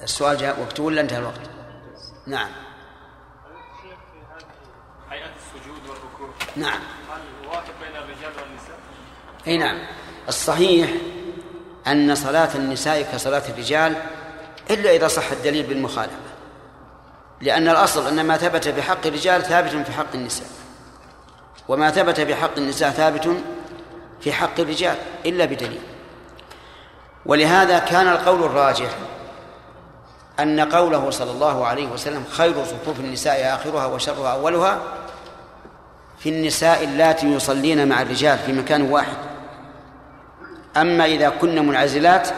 السؤال جاء وقته ولا انتهى الوقت؟ نعم. هيئة السجود والركوع. نعم. هل بين الرجال والنساء؟ أي نعم. الصحيح أن صلاة النساء كصلاة الرجال إلا إذا صح الدليل بالمخالفة. لأن الأصل أن ما ثبت بحق الرجال ثابت في حق النساء. وما ثبت بحق النساء ثابت في حق الرجال إلا بدليل. ولهذا كان القول الراجح أن قوله صلى الله عليه وسلم خير صفوف النساء آخرها وشرها أولها في النساء اللاتي يصلين مع الرجال في مكان واحد. أما إذا كن منعزلات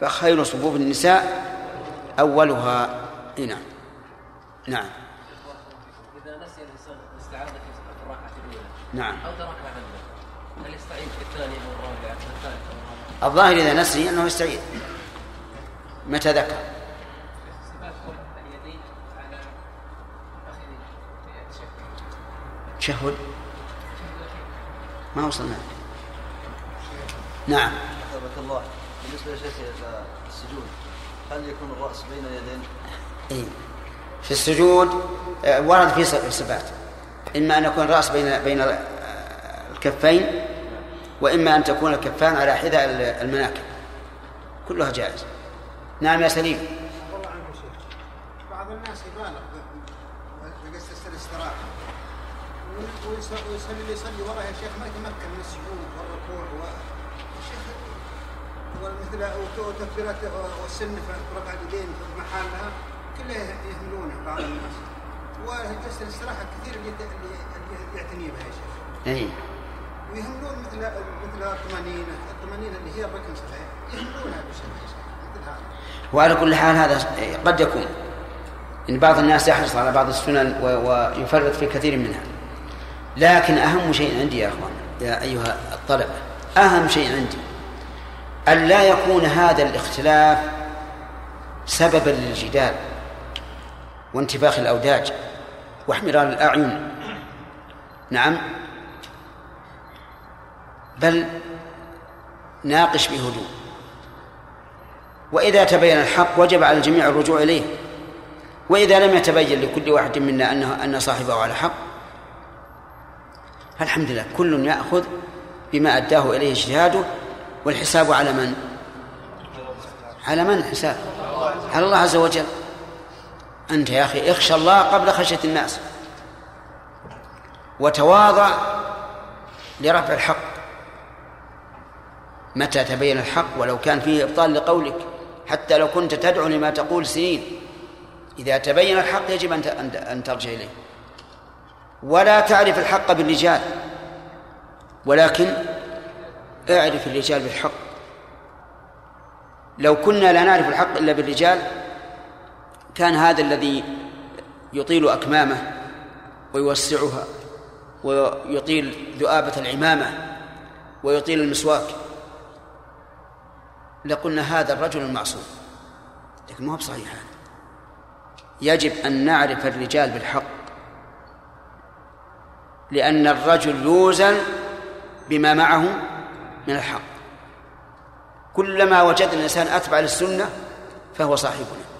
فخير صفوف النساء أولها. نعم. نعم إذا نسي الإنسان الاستعاذة في الركعة الأولى نعم. أو عنده هل يستعيد في الثانية أو الرابعة أو الثالثة أو الرابعة؟ الظاهر إذا نسي أنه يستعيد متى ذكر؟ تشهد ما وصلنا. نعم. أثابك الله. بالنسبة يا شيخ إلى السجود هل يكون الرأس بين اليدين؟ إيه. في السجود آه، ورد في صفات إما أن يكون الرأس بين بين الكفين وإما أن تكون الكفان على حذاء المناكب. كلها جائز نعم يا سليم. بعض الناس يبالغ الاستراحة. ويصلي يصلي وراه يا شيخ ما يتمكن من السجود والركوع و ومثل وتكبيرات والسن في رفع اليدين في محلها كلها يهملونه بعض الناس. وجلسة الاستراحة كثير اللي اللي يعتني بها يا شيخ. أي ويهملون مثل مثل الطمانينة الطمانينة اللي هي الركن صحيح يهملونها بشيء يا شيخ مثل هذا. وعلى كل حال هذا قد يكون. إن بعض الناس يحرص على بعض السنن ويفرط في كثير منها. لكن أهم شيء عندي يا أخوان يا أيها الطلبة أهم شيء عندي أن لا يكون هذا الاختلاف سببا للجدال وانتفاخ الأوداج. واحمرار الأعين. نعم. بل ناقش بهدوء. وإذا تبين الحق وجب على الجميع الرجوع إليه. وإذا لم يتبين لكل واحد منا أنه أن صاحبه على حق فالحمد لله كل يأخذ بما أداه إليه اجتهاده والحساب على من؟ على من الحساب؟ على الله عز وجل. أنت يا أخي اخشى الله قبل خشية الناس. وتواضع لرفع الحق. متى تبين الحق؟ ولو كان فيه إبطال لقولك. حتى لو كنت تدعو لما تقول سنين. إذا تبين الحق يجب أن أن ترجع إليه. ولا تعرف الحق بالرجال ولكن اعرف الرجال بالحق. لو كنا لا نعرف الحق إلا بالرجال كان هذا الذي يطيل أكمامه ويوسعها ويطيل ذؤابة العمامة ويطيل المسواك. لقلنا هذا الرجل المعصوم. لكن ما هو بصحيح هذا. يجب أن نعرف الرجال بالحق. لأن الرجل يوزن بما معه من الحق. كلما وجدنا الإنسان أتبع للسنة فهو صاحبنا.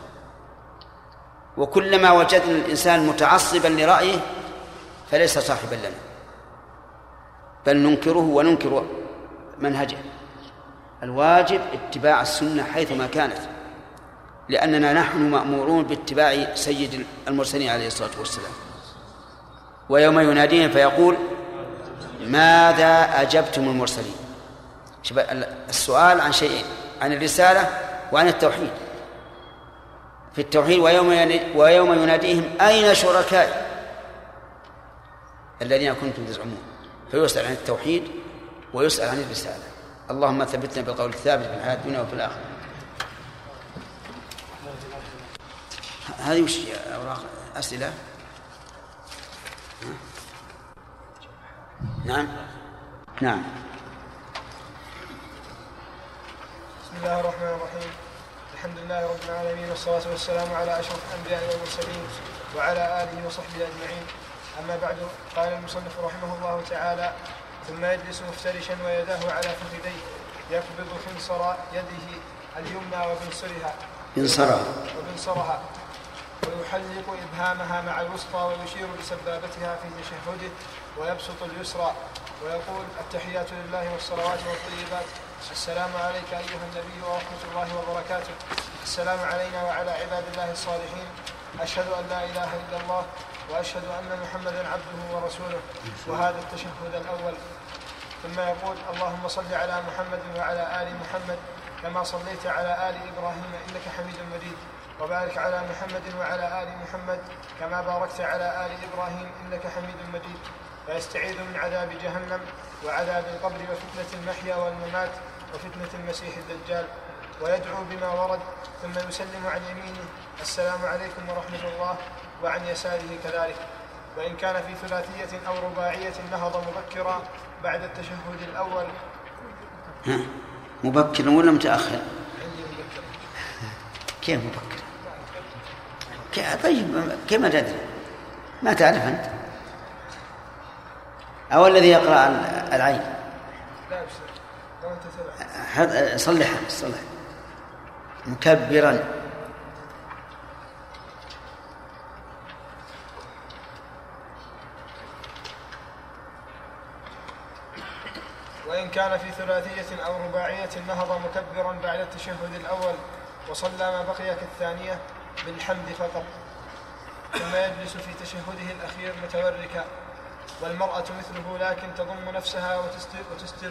وكلما وجدنا الإنسان متعصبا لرأيه فليس صاحبا لنا. بل ننكره وننكر منهجه. الواجب اتباع السنة حيثما كانت لأننا نحن مأمورون باتباع سيد المرسلين عليه الصلاة والسلام. ويوم يناديهم فيقول ماذا أجبتم المرسلين؟ السؤال عن شيئين عن الرسالة وعن التوحيد. في التوحيد ويوم ويوم يناديهم أين شركائي؟ الذين كنتم تزعمون. فيسأل عن التوحيد ويسأل عن الرسالة. اللهم ثبتنا بالقول الثابت في الحياة الدنيا وفي الآخرة. هذه وش أوراق أسئلة؟ نعم. نعم. بسم الله الرحمن الرحيم. الحمد لله رب العالمين والصلاة والسلام على أشرف الأنبياء والمرسلين وعلى آله وصحبه أجمعين. أما بعد قال المصنف رحمه الله تعالى ثم يجلس مفترشا ويداه على فخذيه يقبض خنصر يده اليمنى وبنصرها. بنصرها وبنصرها. ويحلق إبهامها مع الوسطى ويشير بسبابتها في تشهده ويبسط اليسرى ويقول التحيات لله والصلوات والطيبات السلام عليك أيها النبي ورحمة الله وبركاته. السلام علينا وعلى عباد الله الصالحين. أشهد أن لا إله إلا الله وأشهد أن محمدا عبده ورسوله. وهذا التشهد الأول. ثم يقول اللهم صل على محمد وعلى آل محمد كما صليت على آل إبراهيم إنك حميد مجيد. وبارك على محمد وعلى آل محمد كما باركت على آل إبراهيم إنك حميد مجيد. فيستعيذ من عذاب جهنم وعذاب القبر وفتنة المحيا والممات. وفتنة المسيح الدجال ويدعو بما ورد ثم يسلم عن يمينه. السلام عليكم ورحمة الله وعن يساره كذلك. وإن كان في ثلاثية أو رباعية نهض مبكرا بعد التشهد الأول. مبكرا ولا متأخر؟ كيف مبكر؟ طيب كيف ما تدري؟ ما تعرف أنت؟ أو الذي يقرأ العين؟ لا بس لو أنت تبع حد- صلح صلح. مكبرا. وإن كان في ثلاثية أو رباعية نهض مكبرا بعد التشهد الأول وصلى ما بقي كالثانية بالحمد فقط. ثم يجلس في تشهده الأخير متوركا. والمرأة مثله لكن تضم نفسها وتستر, وتستر,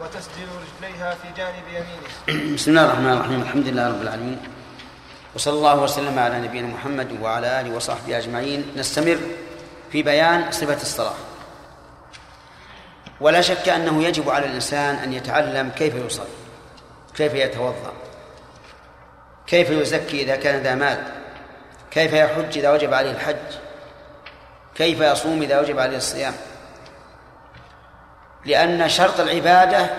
وتسدل رجليها في جانب يمينه. [clears throat] بسم الله الرحمن الرحيم. الحمد لله رب العالمين. وصلى الله وسلم على نبينا محمد وعلى آله وصحبه أجمعين. نستمر في بيان صفة الصلاة. ولا شك أنه يجب على الإنسان أن يتعلم كيف يصلي كيف يتوضأ كيف يزكي إذا كان ذا مال كيف يحج إذا وجب عليه الحج كيف يصوم إذا وجب عليه الصيام. لأن شرط العبادة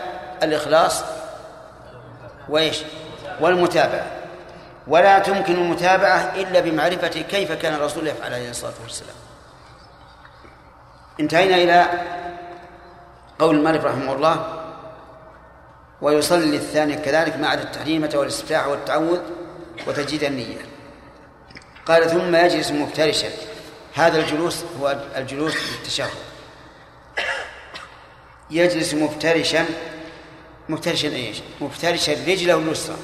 الإخلاص وإيش؟ والمتابعة. ولا تمكن المتابعة إلا بمعرفة كيف كان الرسول يفعل عليه الصلاة والسلام. انتهينا إلى قول المالك رحمه الله ويصلي الثاني كذلك مع التحريمة والاستفتاح والتعوذ وتجديد النية. قال ثم يجلس مفترشا. هذا الجلوس هو الجلوس للتشهد. يجلس مفترشا مفترشا إيش؟ مفترشا رجله اليسرى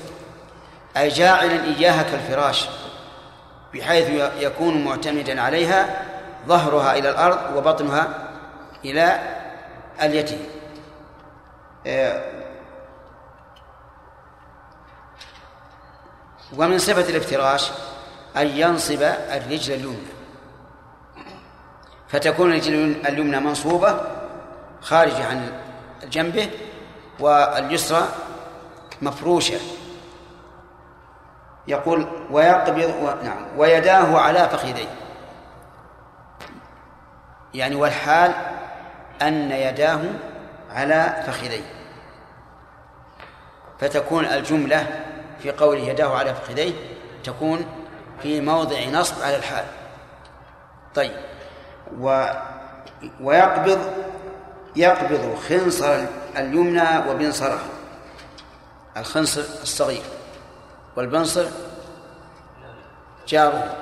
أي جاعلا إياها كالفراش بحيث يكون معتمدا عليها ظهرها إلى الأرض وبطنها إلى اليتيم آه، ومن صفة الافتراش أن ينصب الرجل اليمنى فتكون الرجل اليمنى منصوبة خارجة عن جنبه واليسرى مفروشة. يقول ويقبض و... نعم ويداه على فخذيه يعني والحال أن يداه على فخذيه فتكون الجملة في قوله يداه على فخذيه تكون في موضع نصب على الحال. طيب و ويقبض يقبض خنصر اليمنى وبنصره. الخنصر الصغير والبنصر جاره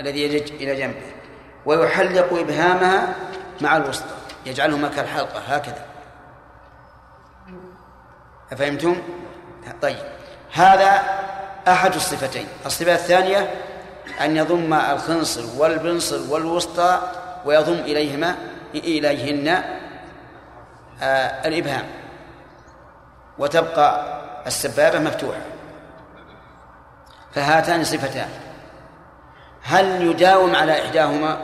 الذي يجج إلى جنبه ويحلق إبهامها مع الوسطى يجعلهما كالحلقة هكذا. أفهمتم؟ طيب هذا أحد الصفتين. الصفة الثانية أن يضم الخنصر والبنصر والوسطى ويضم إليهما إليهن آه الإبهام. وتبقى السبابة مفتوحة. فهاتان صفتان. هل يداوم على إحداهما؟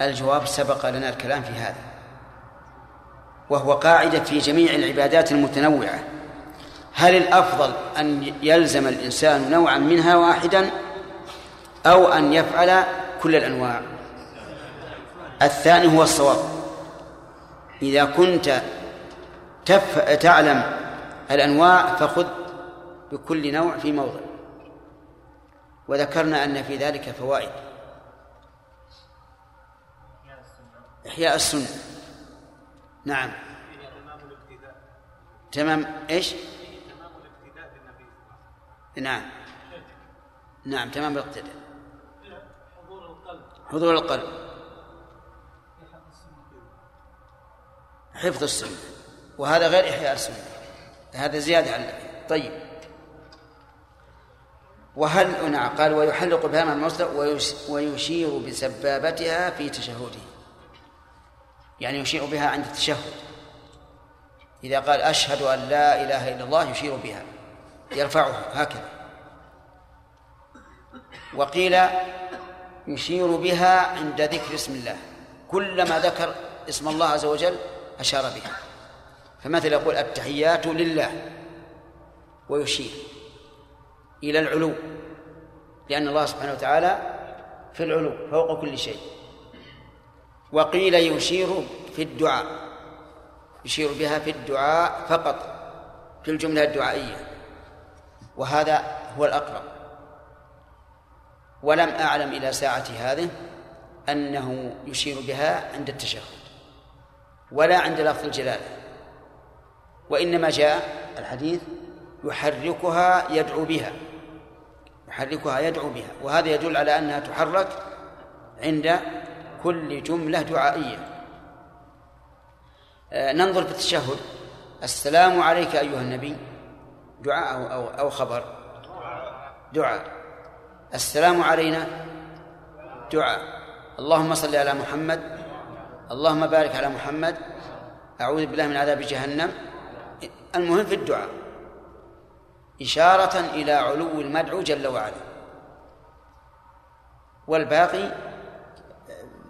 الجواب سبق لنا الكلام في هذا. وهو قاعدة في جميع العبادات المتنوعة. هل الأفضل أن يلزم الإنسان نوعا منها واحدا أو أن يفعل كل الأنواع؟ الثاني هو الصواب. إذا كنت تف... تعلم الأنواع فخذ بكل نوع في موضع. وذكرنا أن في ذلك فوائد. إحياء السنة. نعم. تمام. إيش؟ نعم. نعم تمام الاقتداء حضور القلب حضور القلب حفظ السنة وهذا غير إحياء السنة هذا زيادة على طيب. وهل نعم قال ويحلق بها مع المصدر ويشير بسبابتها في تشهده. يعني يشير بها عند التشهد. إذا قال أشهد أن لا إله إلا الله يشير بها. يرفعها هكذا. وقيل يشير بها عند ذكر اسم الله. كلما ذكر اسم الله عز وجل أشار بها. فمثل يقول التحيات لله ويشير إلى العلو لأن الله سبحانه وتعالى في العلو فوق كل شيء. وقيل يشير في الدعاء يشير بها في الدعاء فقط في الجملة الدعائية. وهذا هو الأقرب. ولم أعلم إلى ساعة هذه أنه يشير بها عند التشهد. ولا عند لفظ الجلالة وإنما جاء الحديث يحركها يدعو بها. يحركها يدعو بها. وهذا يدل على أنها تحرك عند كل جملة دعائية. آه، ننظر في التشهد. السلام عليك أيها النبي. دعاء أو, أو, أو خبر. دعاء. السلام علينا. دعاء. اللهم صل على محمد. اللهم بارك على محمد. أعوذ بالله من عذاب جهنم. المهم في الدعاء. إشارة إلى علو المدعو جل وعلا. والباقي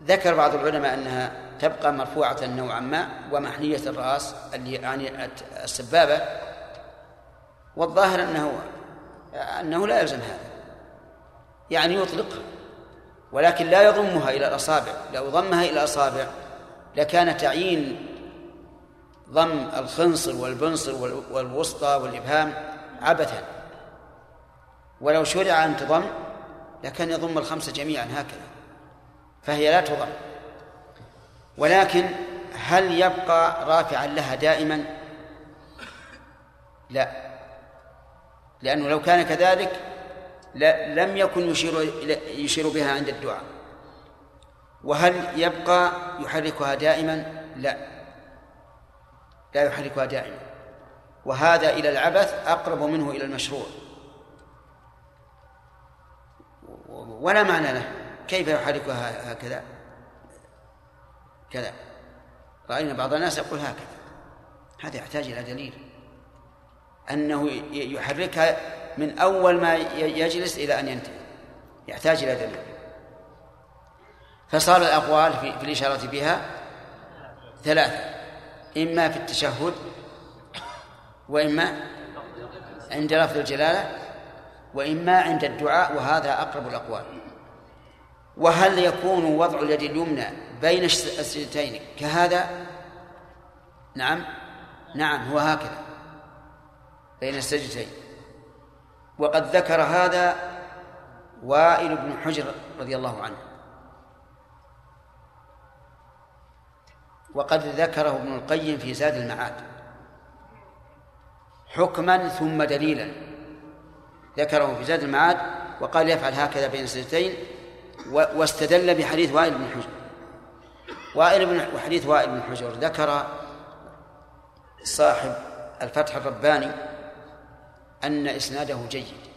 ذكر بعض العلماء أنها تبقى مرفوعة نوعا ما ومحنية الرأس اللي يعني السبابة. والظاهر أنه أنه لا يلزم هذا. يعني يطلقها ولكن لا يضمها إلى الأصابع لو ضمها إلى الأصابع. لكان تعيين ضم الخنصر والبنصر والوسطى والإبهام عبثا. ولو شرع أن تضم لكان يضم الخمسة جميعا هكذا فهي لا تضم. ولكن هل يبقى رافعا لها دائما؟ لا. لأنه لو كان كذلك لم يكن يشير يشير بها عند الدعاء. وهل يبقى يحركها دائما؟ لا. لا يحركها دائما. وهذا إلى العبث أقرب منه إلى المشروع. ولا معنى له. كيف يحركها هكذا؟ كذا. رأينا بعض الناس يقول هكذا. هذا يحتاج إلى دليل. أنه يحركها من أول ما يجلس إلى أن ينتهي. يحتاج إلى دليل. فصار الأقوال في, في الإشارة بها ثلاثة. إما في التشهد وإما عند لفظ الجلالة وإما عند الدعاء وهذا أقرب الأقوال. وهل يكون وضع اليد اليمنى بين السجدتين كهذا؟ نعم. نعم هو هكذا. بين السجدتين. وقد ذكر هذا وائل بن حجر رضي الله عنه. وقد ذكره ابن القيم في زاد المعاد. حكما ثم دليلا. ذكره في زاد المعاد وقال يفعل هكذا بين السجدتين واستدل بحديث وائل بن حجر. وائل بن وحديث وائل بن حجر. ذكر صاحب الفتح الرباني أن إسناده جيد.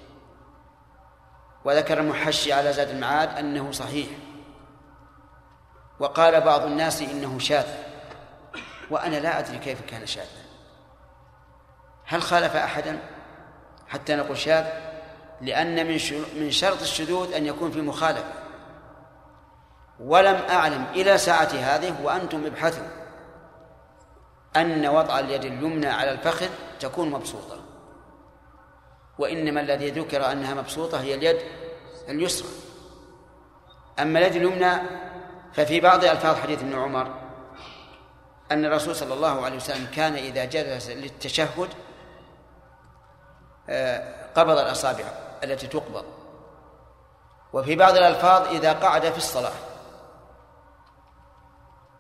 وذكر المحشي على زاد المعاد أنه صحيح. وقال بعض الناس إنه شاذ وأنا لا أدري كيف كان شاذا. هل خالف أحدا حتى نقول شاذ؟ لأن من من شرط الشذوذ أن يكون في مخالفة. ولم أعلم إلى ساعة هذه وأنتم ابحثوا أن وضع اليد اليمنى على الفخذ تكون مبسوطة. وإنما الذي ذكر أنها مبسوطة هي اليد اليسرى. أما اليد اليمنى ففي بعض ألفاظ حديث ابن عمر أن الرسول صلى الله عليه وسلم كان إذا جلس للتشهد آه، قبض الأصابع التي تقبض. وفي بعض الألفاظ إذا قعد في الصلاة.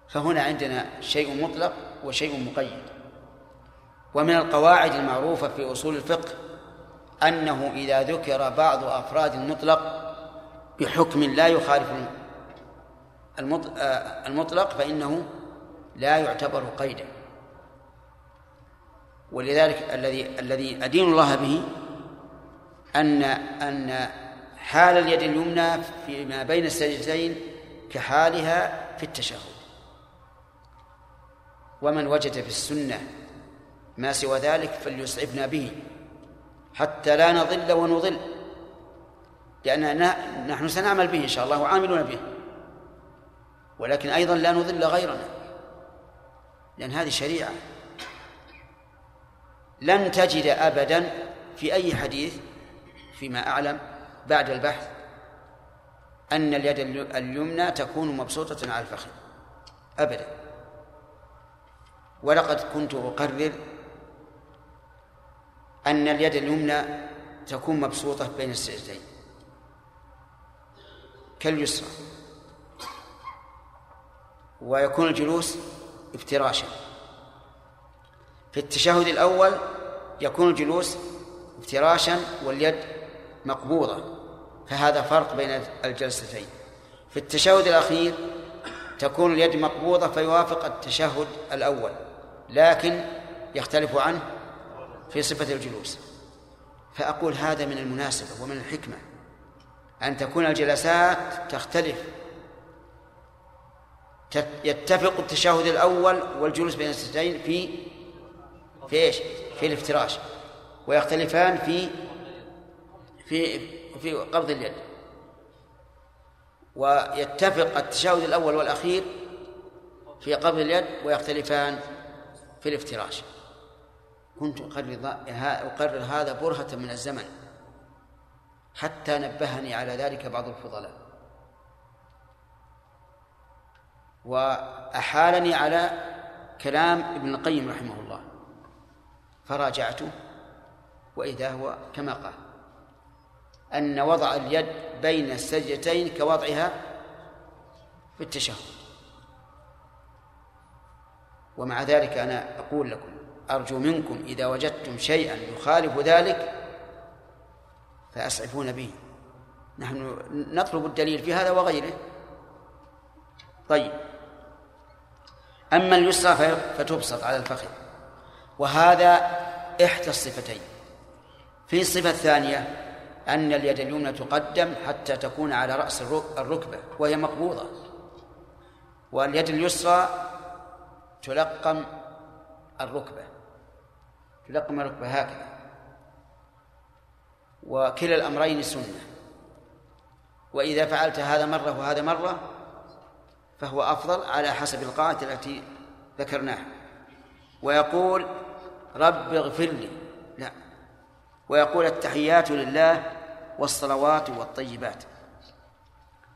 فهنا عندنا شيء مطلق وشيء مقيد. ومن القواعد المعروفة في أصول الفقه أنه إذا ذكر بعض أفراد المطلق بحكم لا يخالف المطلق فإنه لا يعتبر قيدا. ولذلك الذي الذي أدين الله به أن أن حال اليد اليمنى فيما بين السجدتين كحالها في التشهد. ومن وجد في السنة ما سوى ذلك فليسعفنا به حتى لا نضل ونضل لأننا نحن سنعمل به إن شاء الله وعاملون به. ولكن أيضا لا نضل غيرنا لأن هذه شريعة. لن تجد أبدا في أي حديث فيما أعلم بعد البحث أن اليد اليمنى تكون مبسوطة على الفخذ أبدا. ولقد كنت أقرر أن اليد اليمنى تكون مبسوطة بين السجدين كاليسرى. ويكون الجلوس افتراشا في التشهد الأول يكون الجلوس افتراشا واليد مقبوضة فهذا فرق بين الجلستين. في التشهد الأخير تكون اليد مقبوضة فيوافق التشهد الأول لكن يختلف عنه في صفة الجلوس. فأقول هذا من المناسبة ومن الحكمة. أن تكون الجلسات تختلف يتفق التشهد الأول والجلوس بين السجدين في في إيش؟ في الافتراش. ويختلفان في في في قبض اليد. ويتفق التشهد الأول والأخير في قبض اليد ويختلفان في الافتراش. كنت أقرر أقرر هذا برهة من الزمن. حتى نبهني على ذلك بعض الفضلاء. وأحالني على كلام ابن القيم رحمه الله. فراجعته وإذا هو كما قال أن وضع اليد بين السجدتين كوضعها في التشهد. ومع ذلك أنا أقول لكم أرجو منكم إذا وجدتم شيئا يخالف ذلك فأسعفون به. نحن نطلب الدليل في هذا وغيره. طيب. أما اليسرى فتبسط على الفخذ. وهذا إحدى الصفتين. في الصفة الثانية أن اليد اليمنى تقدم حتى تكون على رأس الركبة وهي مقبوضة. واليد اليسرى تلقم الركبة. تلقم الركبة هكذا. وكلا الأمرين سنة. وإذا فعلت هذا مرة وهذا مرة فهو أفضل على حسب القاعدة التي ذكرناها. ويقول رب اغفر لي. لا. ويقول التحيات لله والصلوات والطيبات.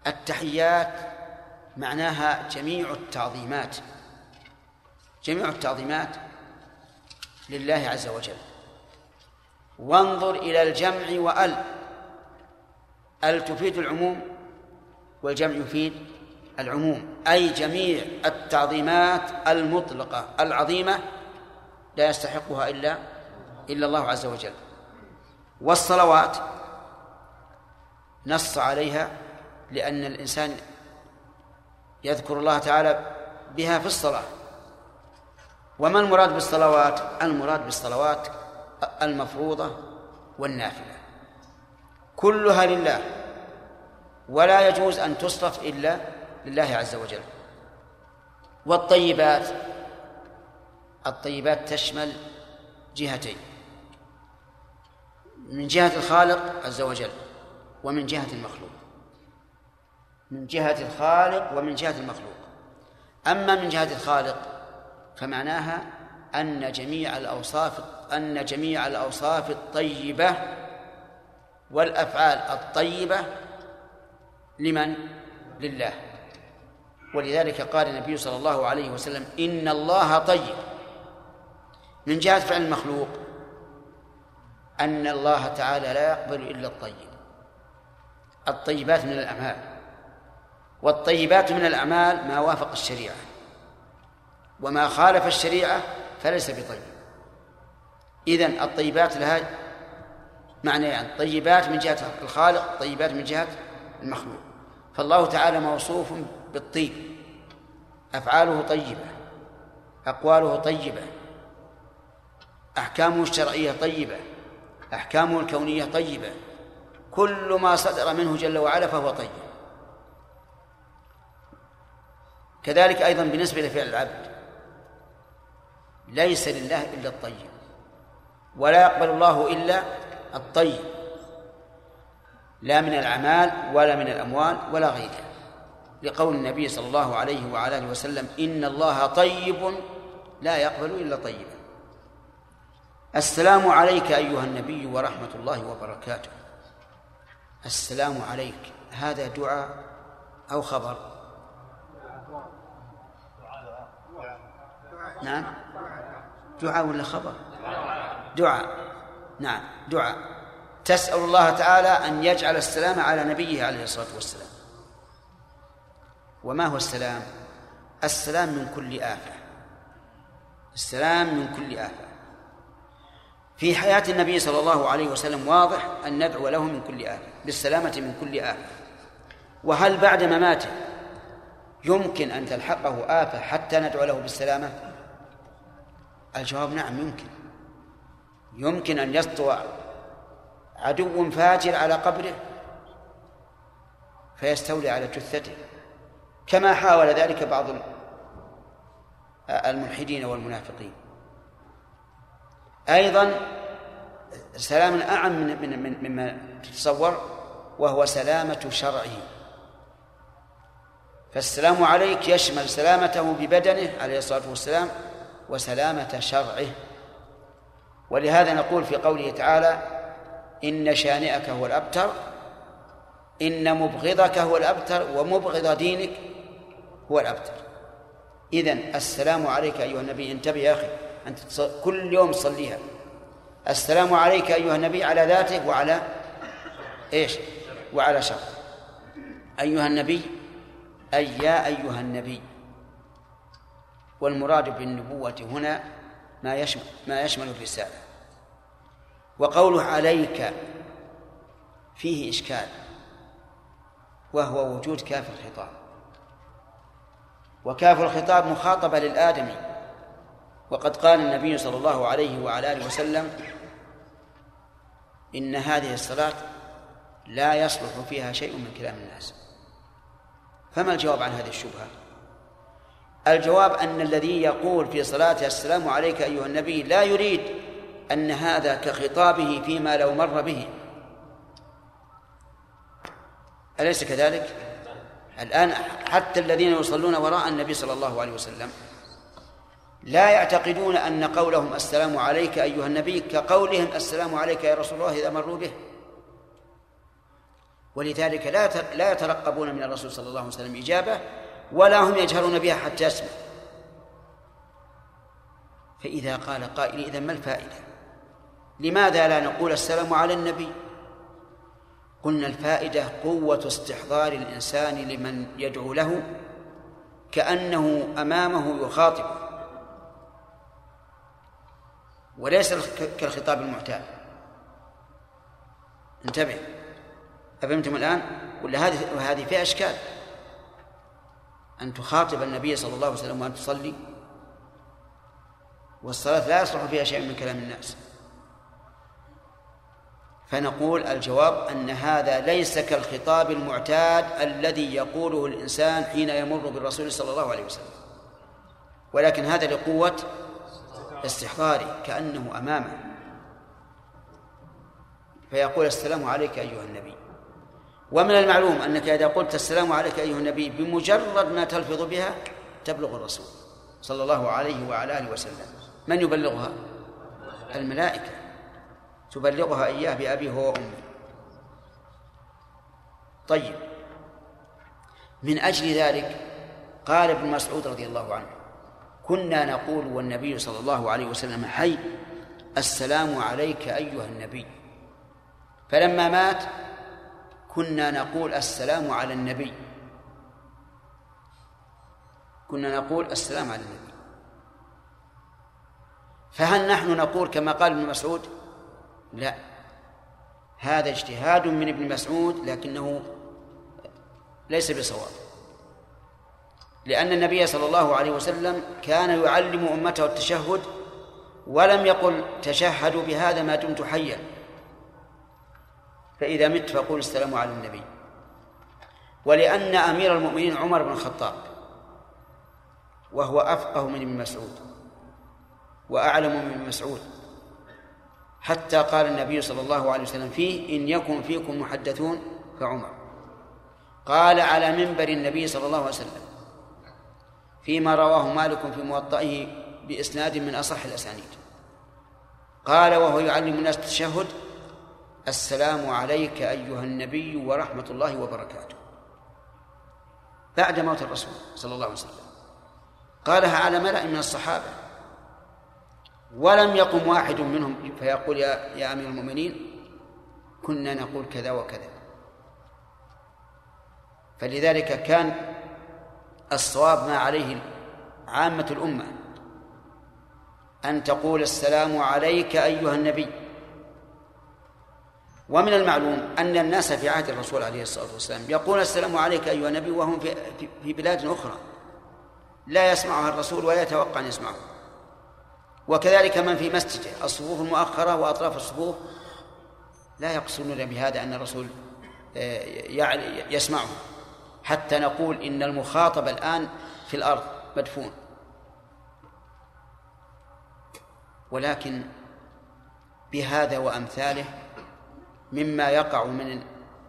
التحيات معناها جميع التعظيمات. جميع التعظيمات لله عز وجل. وانظر إلى الجمع وأل. أل تفيد العموم والجمع يفيد العموم أي جميع التعظيمات المطلقة العظيمة لا يستحقها إلا إلا الله عز وجل. والصلوات نص عليها لأن الإنسان يذكر الله تعالى بها في الصلاة. وما المراد بالصلوات؟ المراد بالصلوات المفروضة والنافلة. كلها لله ولا يجوز أن تصرف إلا لله عز وجل. والطيبات الطيبات تشمل جهتين. من جهة الخالق عز وجل ومن جهة المخلوق. من جهة الخالق ومن جهة المخلوق. أما من جهة الخالق فمعناها أن جميع الأوصاف أن جميع الأوصاف الطيبة والأفعال الطيبة لمن؟ لله. ولذلك قال النبي صلى الله عليه وسلم إن الله طيب. من جهة فعل المخلوق أن الله تعالى لا يقبل إلا الطيب. الطيبات من الأعمال. والطيبات من الأعمال ما وافق الشريعة. وما خالف الشريعة فليس بطيب. إذن الطيبات لها معنى يعني طيبات من جهة الخالق طيبات من جهة المخلوق. فالله تعالى موصوف بالطيب أفعاله طيبة أقواله طيبة أحكامه الشرعية طيبة أحكامه الكونية طيبة كل ما صدر منه جل وعلا فهو طيب. كذلك أيضا بالنسبة لفعل العبد ليس لله إلا الطيب ولا يقبل الله إلا الطيب لا من الأعمال ولا من الأموال ولا غيرها لقول النبي صلى الله عليه وعلى آله وسلم إن الله طيب لا يقبل إلا طيبا. السلام عليك أيها النبي ورحمة الله وبركاته. السلام عليك. هذا دعاء أو خبر؟ نعم. دعاء ولا خبر؟ دعاء. نعم دعاء. تسأل الله تعالى أن يجعل السلام على نبيه عليه الصلاة والسلام. وما هو السلام؟ السلام من كل آفة. السلام من كل آفة. في حياة النبي صلى الله عليه وسلم واضح أن ندعو له من كل آفة بالسلامة من كل آفة. وهل بعد مماته يمكن أن تلحقه آفة حتى ندعو له بالسلامة؟ الجواب نعم يمكن. يمكن أن يسطو عدو فاجر على قبره فيستولي على جثته. كما حاول ذلك بعض الملحدين والمنافقين. أيضا سلام أعم من من من مما تتصور وهو سلامة شرعه. فالسلام عليك يشمل سلامته ببدنه عليه الصلاة والسلام وسلامة شرعه. ولهذا نقول في قوله تعالى إن شانئك هو الأبتر إن مبغضك هو الأبتر ومبغض دينك هو الأبتر. إذن السلام عليك أيها النبي انتبه يا أخي أنت كل يوم تصليها. السلام عليك أيها النبي على ذاتك وعلى إيش؟ وعلى شر. أيها النبي أي يا أيها النبي. والمراد بالنبوة هنا ما يشمل ما يشمل الرسالة. وقوله عليك فيه إشكال وهو وجود كاف الخطاب. وكاف الخطاب مخاطبة للآدمي. وقد قال النبي صلى الله عليه وعلى آله وسلم إن هذه الصلاة لا يصلح فيها شيء من كلام الناس. فما الجواب عن هذه الشبهة؟ الجواب أن الذي يقول في صلاته السلام عليك أيها النبي لا يريد أن هذا كخطابه فيما لو مر به. أليس كذلك؟ الآن حتى الذين يصلون وراء النبي صلى الله عليه وسلم لا يعتقدون أن قولهم السلام عليك أيها النبي كقولهم السلام عليك يا رسول الله إذا مروا به. ولذلك لا لا يترقبون من الرسول صلى الله عليه وسلم إجابة ولا هم يجهرون بها حتى يسمع. فإذا قال قائل إذا ما الفائدة؟ لماذا لا نقول السلام على النبي؟ قلنا الفائدة قوة استحضار الإنسان لمن يدعو له كأنه أمامه يخاطبه وليس كالخطاب المعتاد. انتبه. أفهمتم الآن؟ ولا هذه وهذه فيها إشكال. أن تخاطب النبي صلى الله عليه وسلم وأن تصلي. والصلاة لا يصلح فيها شيء من كلام الناس. فنقول الجواب أن هذا ليس كالخطاب المعتاد الذي يقوله الإنسان حين يمر بالرسول صلى الله عليه وسلم. ولكن هذا لقوة استحضاره كأنه أمامه. فيقول السلام عليك أيها النبي. ومن المعلوم أنك إذا قلت السلام عليك أيها النبي بمجرد ما تلفظ بها تبلغ الرسول صلى الله عليه وعلى آله وسلم. من يبلغها؟ الملائكة. تبلغها إياه بأبي هو وأمي طيب. من أجل ذلك قال ابن مسعود رضي الله عنه كنا نقول والنبي صلى الله عليه وسلم حي السلام عليك أيها النبي. فلما مات كنا نقول السلام على النبي. كنا نقول السلام على النبي. فهل نحن نقول كما قال ابن مسعود لا. هذا اجتهاد من ابن مسعود لكنه ليس بصواب. لأن النبي صلى الله عليه وسلم كان يعلم أمته التشهد ولم يقل تشهدوا بهذا ما دمت حيا. فإذا مت فقول السلام على النبي. ولأن أمير المؤمنين عمر بن الخطاب وهو أفقه من ابن مسعود وأعلم من مسعود. حتى قال النبي صلى الله عليه وسلم فيه إن يكن فيكم محدثون فعمر. قال على منبر النبي صلى الله عليه وسلم فيما رواه مالك في موطئه بإسناد من أصح الأسانيد. قال وهو يعلم الناس التشهد السلام عليك أيها النبي ورحمة الله وبركاته. بعد موت الرسول صلى الله عليه وسلم. قالها على ملأ من الصحابة. ولم يقم واحد منهم فيقول يا يا أمير المؤمنين كنا نقول كذا وكذا. فلذلك كان الصواب ما عليه عامة الأمة أن تقول السلام عليك أيها النبي. ومن المعلوم أن الناس في عهد الرسول عليه الصلاة والسلام يقول السلام عليك أيها النبي وهم في, بلاد أخرى. لا يسمعها الرسول ولا يتوقع أن يسمعه. وكذلك من في مسجده الصفوف المؤخرة وأطراف الصفوف لا يقصدون بهذا أن الرسول يسمعه. حتى نقول إن المخاطب الآن في الأرض مدفون. ولكن بهذا وأمثاله مما يقع من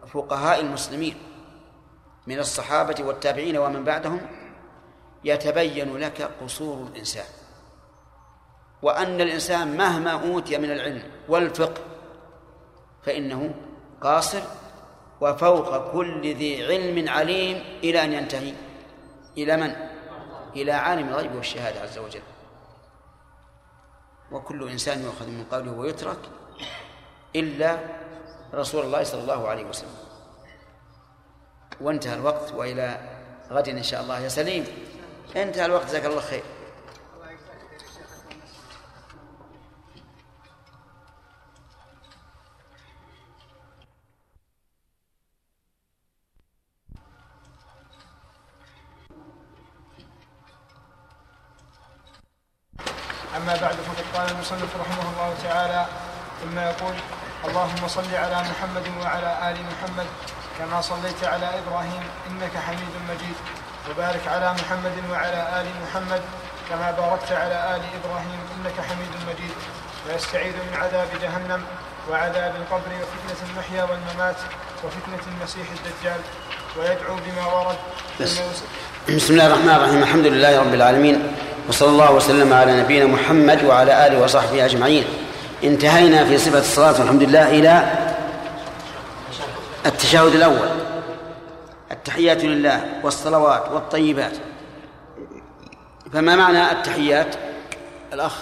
فقهاء المسلمين من الصحابة والتابعين ومن بعدهم يتبين لك قصور الإنسان. وأن الإنسان مهما أوتي من العلم والفقه فإنه قاصر وفوق كل ذي علم عليم إلى أن ينتهي. إلى من؟ إلى عالم الغيب والشهادة عز وجل. وكل إنسان يؤخذ من قوله ويترك إلا رسول الله صلى الله عليه وسلم. وانتهى الوقت وإلى غد إن شاء الله. يا سليم انتهى الوقت جزاك الله خير. أما بعد فقد قال المصنف رحمه الله تعالى ثم يقول اللهم صل على محمد وعلى آل محمد كما صليت على إبراهيم إنك حميد مجيد. وبارك على محمد وعلى آل محمد كما باركت على آل إبراهيم إنك حميد مجيد. ويستعيذ من عذاب جهنم وعذاب القبر وفتنة المحيا والممات وفتنة المسيح الدجال. ويدعو بما ورد بسم الله الرحمن الرحيم. الحمد لله رب العالمين. وصلى الله وسلم على نبينا محمد وعلى آله وصحبه أجمعين. انتهينا في صفة الصلاة والحمد لله إلى التشهد الأول. التحيات لله والصلوات والطيبات. فما معنى التحيات؟ الأخ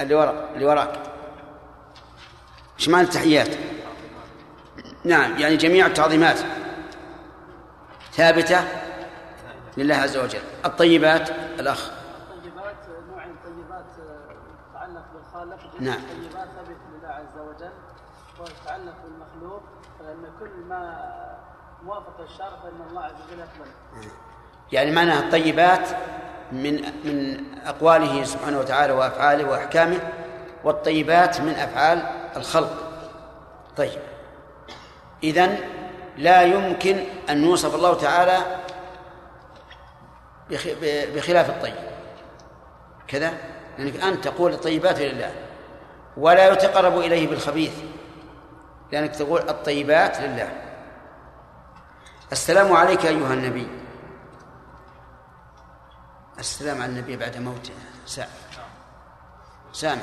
اللي وراء اللي وراك. إيش معنى التحيات؟ نعم يعني جميع التعظيمات. ثابتة لله عز وجل. الطيبات الأخ. الطيبات نوعين طيبات تتعلق بالخالق نعم. طيبات ثابت لله عز وجل. وتتعلق بالمخلوق فإن كل ما موافق الشرع فإن الله عز وجل يقبل يعني معناها الطيبات من من أقواله سبحانه وتعالى وأفعاله وأحكامه والطيبات من أفعال الخلق. طيب. إذن لا يمكن أن يوصف الله تعالى بخلاف الطيب. كذا؟ لأنك يعني أنت تقول الطيبات لله ولا يتقرب إليه بالخبيث لأنك تقول الطيبات لله. السلام عليك أيها النبي. السلام على النبي بعد موته سامع سامع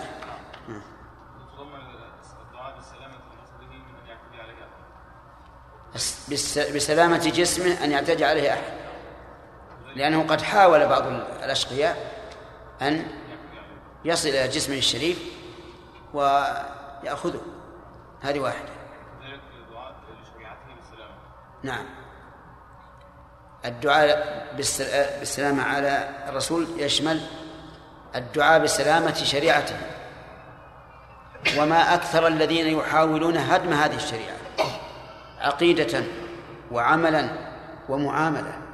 بسلامة جسمه أن يعتدي عليه أحد. لأنه قد حاول بعض الأشقياء أن يصل إلى جسمه الشريف ويأخذه. هذه واحدة. نعم. الدعاء بالسلامة على الرسول يشمل الدعاء بسلامة شريعته. وما أكثر الذين يحاولون هدم هذه الشريعة عقيدة وعملا ومعاملة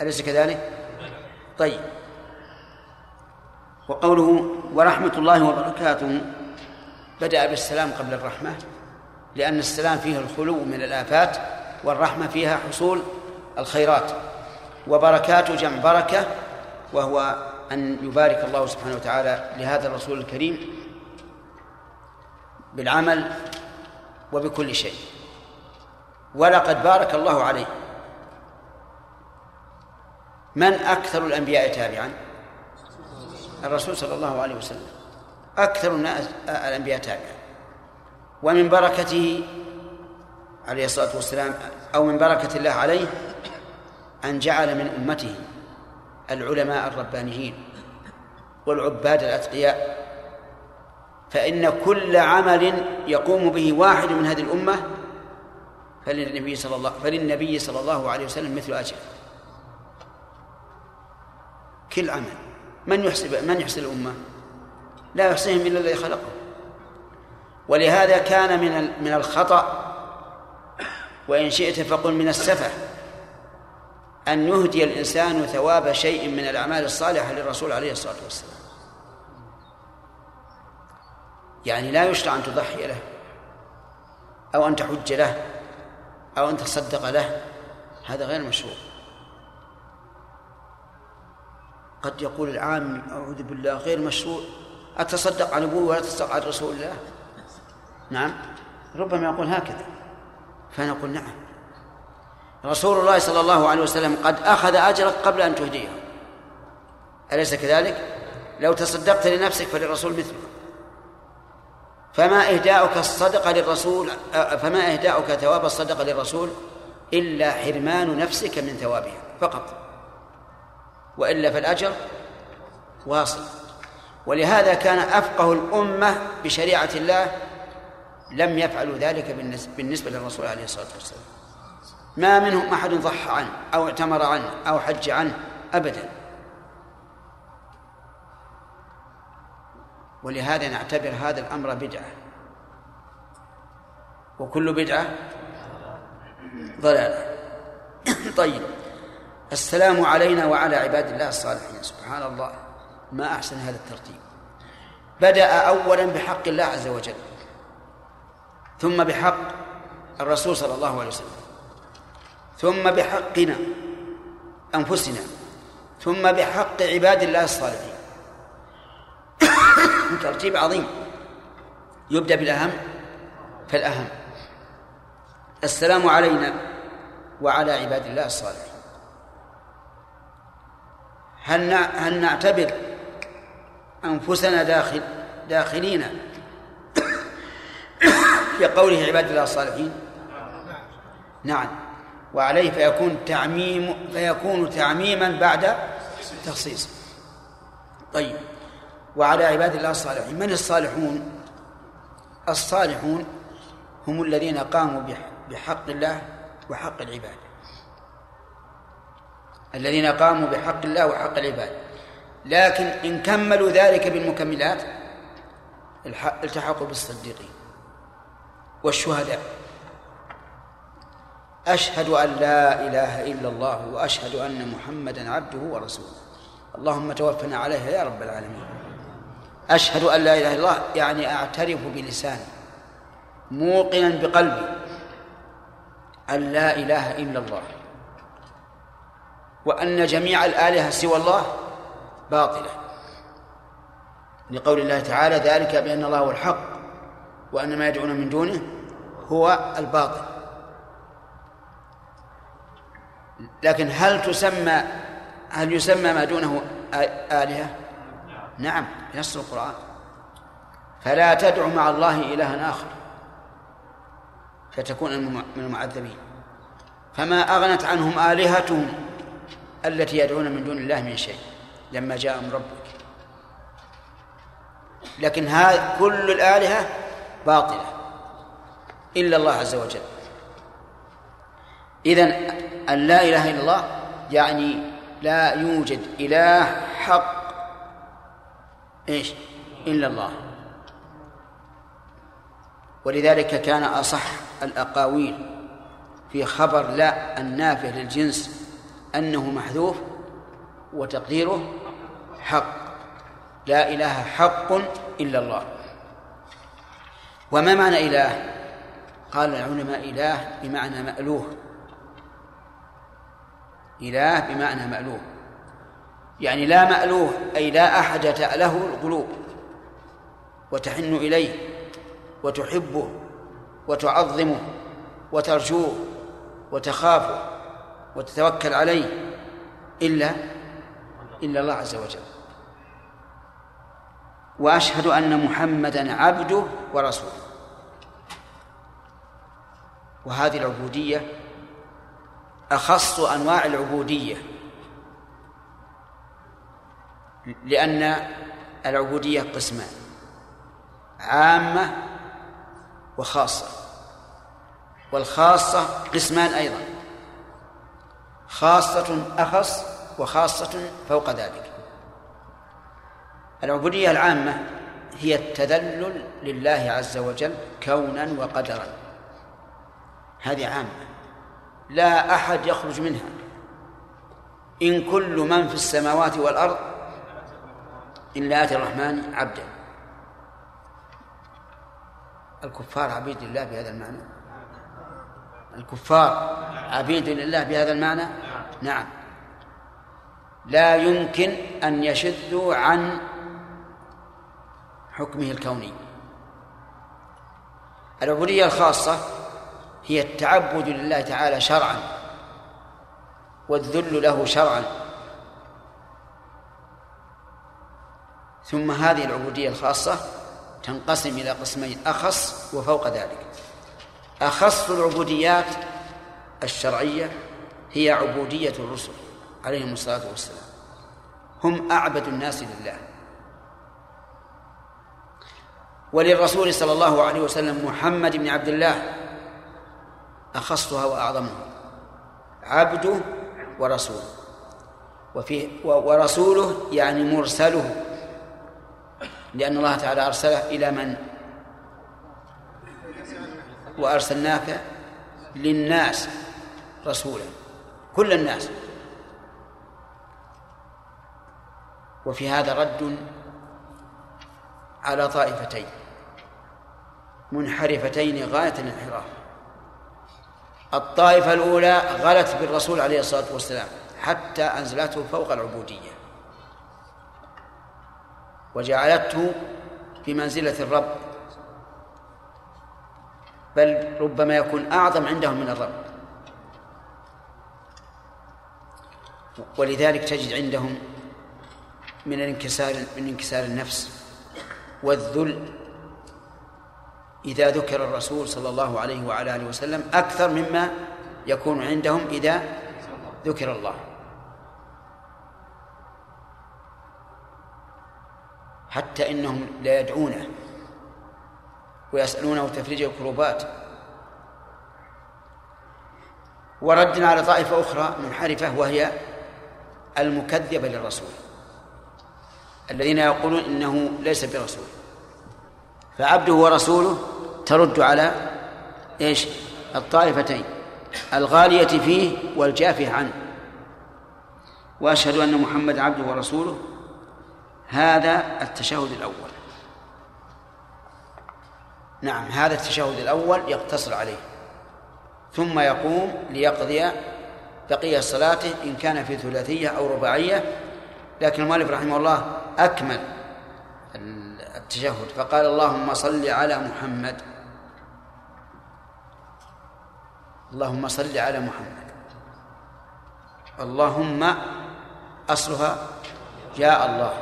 أليس كذلك؟ طيب. وقوله ورحمة الله وبركاته بدأ بالسلام قبل الرحمة لأن السلام فيه الخلو من الآفات والرحمة فيها حصول الخيرات وبركات جمع بركة وهو أن يبارك الله سبحانه وتعالى لهذا الرسول الكريم بالعمل وبكل شيء. ولقد بارك الله عليه. من أكثر الأنبياء تابعا؟ الرسول صلى الله عليه وسلم. أكثر الناس الأنبياء تابعا. ومن بركته عليه الصلاة والسلام أو من بركة الله عليه أن جعل من أمته العلماء الربانيين والعباد الأتقياء. فإن كل عمل يقوم به واحد من هذه الأمة فللنبي صلى الله فللنبي صلى الله عليه وسلم مثل أجر كل عمل. من يحسب من يحسن الأمة؟ لا يحصيهم إلا الذي خلقه ولهذا كان من من الخطأ وإن شئت فقل من السفه أن يهدي الإنسان ثواب شيء من الأعمال الصالحة للرسول عليه الصلاة والسلام. يعني لا يشرع أن تضحي له أو أن تحج له أو أن تصدق له. هذا غير مشروع. قد يقول العام أعوذ بالله غير مشروع أتصدق عن أبوه ولا تصدق عن رسول الله؟ نعم. ربما يقول هكذا. فنقول نعم. رسول الله صلى الله عليه وسلم قد أخذ أجرك قبل أن تهديه. أليس كذلك؟ لو تصدقت لنفسك فللرسول مثله فما إهداؤك الصدقة للرسول فما إهداؤك ثواب الصدقة للرسول إلا حرمان نفسك من ثوابها فقط. وإلا فالأجر واصل. ولهذا كان أفقه الأمة بشريعة الله لم يفعلوا ذلك بالنسبة للرسول عليه الصلاة والسلام. ما منهم أحد ضحى عنه أو اعتمر عنه أو حج عنه أبدا. ولهذا نعتبر هذا الأمر بدعة. وكل بدعة ضلالة. [coughs] طيب. السلام علينا وعلى عباد الله الصالحين. سبحان الله ما أحسن هذا الترتيب. بدأ أولا بحق الله عز وجل. ثم بحق الرسول صلى الله عليه وسلم. ثم بحقنا أنفسنا. ثم بحق عباد الله الصالحين. [coughs] ترتيب عظيم. يبدأ بالأهم فالأهم. السلام علينا وعلى عباد الله الصالحين. هل هل نعتبر أنفسنا داخل داخلين في قوله عباد الله الصالحين؟ نعم. وعليه فيكون تعميم فيكون تعميما بعد تخصيص. طيب. وعلى عباد الله الصالحين من الصالحون؟ الصالحون هم الذين قاموا بحق الله وحق العباد. الذين قاموا بحق الله وحق العباد. لكن إن كملوا ذلك بالمكملات التحقوا بالصديقين والشهداء. أشهد أن لا إله إلا الله وأشهد أن محمدا عبده ورسوله. اللهم توفنا عليها يا رب العالمين. أشهد أن لا إله إلا الله يعني أعترف بلساني موقنا بقلبي أن لا إله إلا الله. وأن جميع الآلهة سوى الله باطلة. لقول الله تعالى ذلك بأن الله هو الحق وأن ما يدعون من دونه هو الباطل. لكن هل تسمى هل يسمى ما دونه آلهة؟ نعم نص القرآن. فلا تدع مع الله إلها آخر فتكون من المعذبين. فما أغنت عنهم آلهتهم التي يدعون من دون الله من شيء لما جاء من ربك. لكن هذا كل الآلهة باطلة إلا الله عز وجل. إذن أن لا إله إلا الله يعني لا يوجد إله حق إيش؟ إلا الله. ولذلك كان أصح الأقاويل في خبر لا النافع للجنس أنه محذوف وتقديره حق. لا إله حق إلا الله. وما معنى إله؟ قال العلماء إله بمعنى مألوه. إله بمعنى مألوه. يعني لا مألوه أي لا أحد تأله القلوب. وتحن إليه وتحبه وتعظمه وترجوه وتخافه. وتتوكل عليه إلا إلا الله عز وجل. وأشهد أن محمدا عبده ورسوله. وهذه العبودية أخص أنواع العبودية لأن العبودية قسمان عامة وخاصة والخاصة قسمان أيضا. خاصة أخص وخاصة فوق ذلك. العبودية العامة هي التذلل لله عز وجل كونا وقدرا. هذه عامة. لا أحد يخرج منها. إن كل من في السماوات والأرض إلا آتي الرحمن عبدا. الكفار عبيد الله بهذا المعنى. الكفار عبيد لله بهذا المعنى؟ نعم. لا يمكن أن يشذوا عن حكمه الكوني. العبودية الخاصة هي التعبد لله تعالى شرعا والذل له شرعا. ثم هذه العبودية الخاصة تنقسم إلى قسمين أخص وفوق ذلك. أخص العبوديات الشرعية هي عبودية الرسل عليهم الصلاة والسلام. هم أعبد الناس لله. وللرسول صلى الله عليه وسلم محمد بن عبد الله أخصها وأعظمها. عبده ورسوله وفي ورسوله يعني مرسله. لأن الله تعالى أرسله إلى من؟ وأرسلناك للناس رسولا كل الناس. وفي هذا رد على طائفتين منحرفتين غاية الانحراف. الطائفة الأولى غلت بالرسول عليه الصلاة والسلام حتى أنزلته فوق العبودية. وجعلته بمنزلة الرب بل ربما يكون أعظم عندهم من الرب. ولذلك تجد عندهم من الانكسار من انكسار النفس والذل إذا ذكر الرسول صلى الله عليه وعلى آله وسلم أكثر مما يكون عندهم إذا ذكر الله. حتى إنهم لا يدعونه. ويسألونه تفريج الكروبات. ورد على طائفة أخرى منحرفة وهي المكذبة للرسول الذين يقولون إنه ليس برسول. فعبده ورسوله ترد على إيش؟ الطائفتين الغالية فيه والجافة عنه. وأشهد أن محمد عبده ورسوله هذا التشهد الأول. نعم هذا التشهد الأول يقتصر عليه. ثم يقوم ليقضي بقية صلاته إن كان في ثلاثية أو رباعية. لكن المؤلف رحمه الله أكمل التشهد فقال اللهم صل على محمد. اللهم صل على محمد. اللهم أصلها يا الله.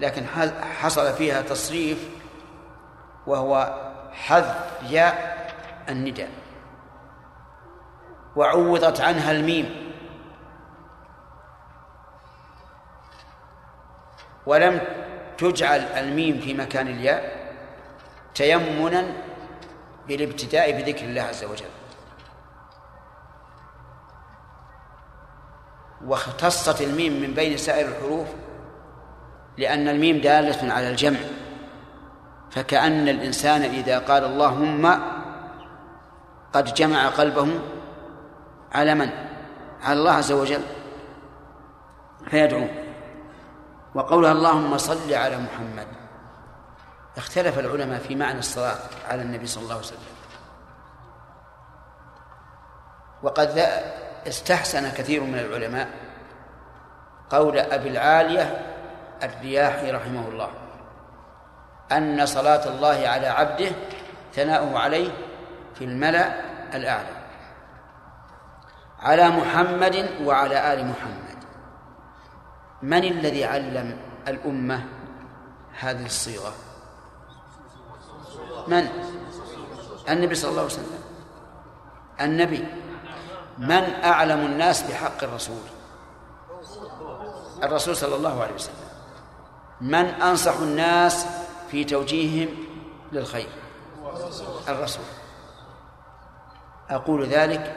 لكن حصل فيها تصريف وهو حذف ياء النداء. وعوضت عنها الميم. ولم تجعل الميم في مكان الياء تيمنا بالابتداء بذكر الله عز وجل. واختصت الميم من بين سائر الحروف لأن الميم دالة على الجمع. فكأن الإنسان إذا قال اللهم قد جمع قلبه على من؟ على الله عز وجل فيدعوه. وقولها اللهم صل على محمد اختلف العلماء في معنى الصلاة على النبي صلى الله عليه وسلم. وقد استحسن كثير من العلماء قول أبي العالية الرياحي رحمه الله. أن صلاة الله على عبده ثناؤه عليه في الملأ الأعلى. على محمد وعلى آل محمد. من الذي علم الأمة هذه الصيغة؟ من؟ النبي صلى الله عليه وسلم. النبي. من أعلم الناس بحق الرسول؟ الرسول صلى الله عليه وسلم. من أنصح الناس في توجيههم للخير. الرسول. أقول ذلك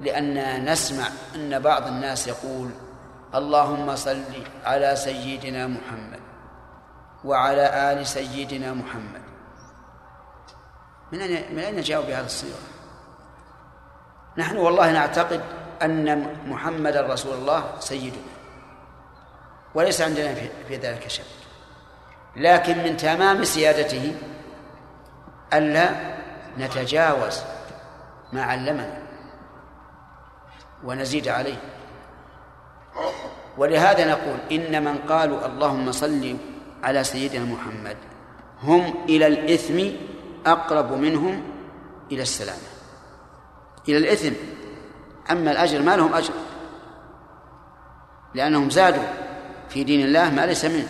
لأننا نسمع أن بعض الناس يقول اللهم صل على سيدنا محمد وعلى آل سيدنا محمد. من أين من أين جاءوا بهذه الصيغة؟ نحن والله نعتقد أن محمد رسول الله سيدنا وليس عندنا في ذلك شك. لكن من تمام سيادته ألا نتجاوز ما علمنا ونزيد عليه. ولهذا نقول إن من قالوا اللهم صل على سيدنا محمد هم إلى الإثم أقرب منهم إلى السلامة إلى الإثم. أما الأجر ما لهم أجر. لأنهم زادوا في دين الله ما ليس منه.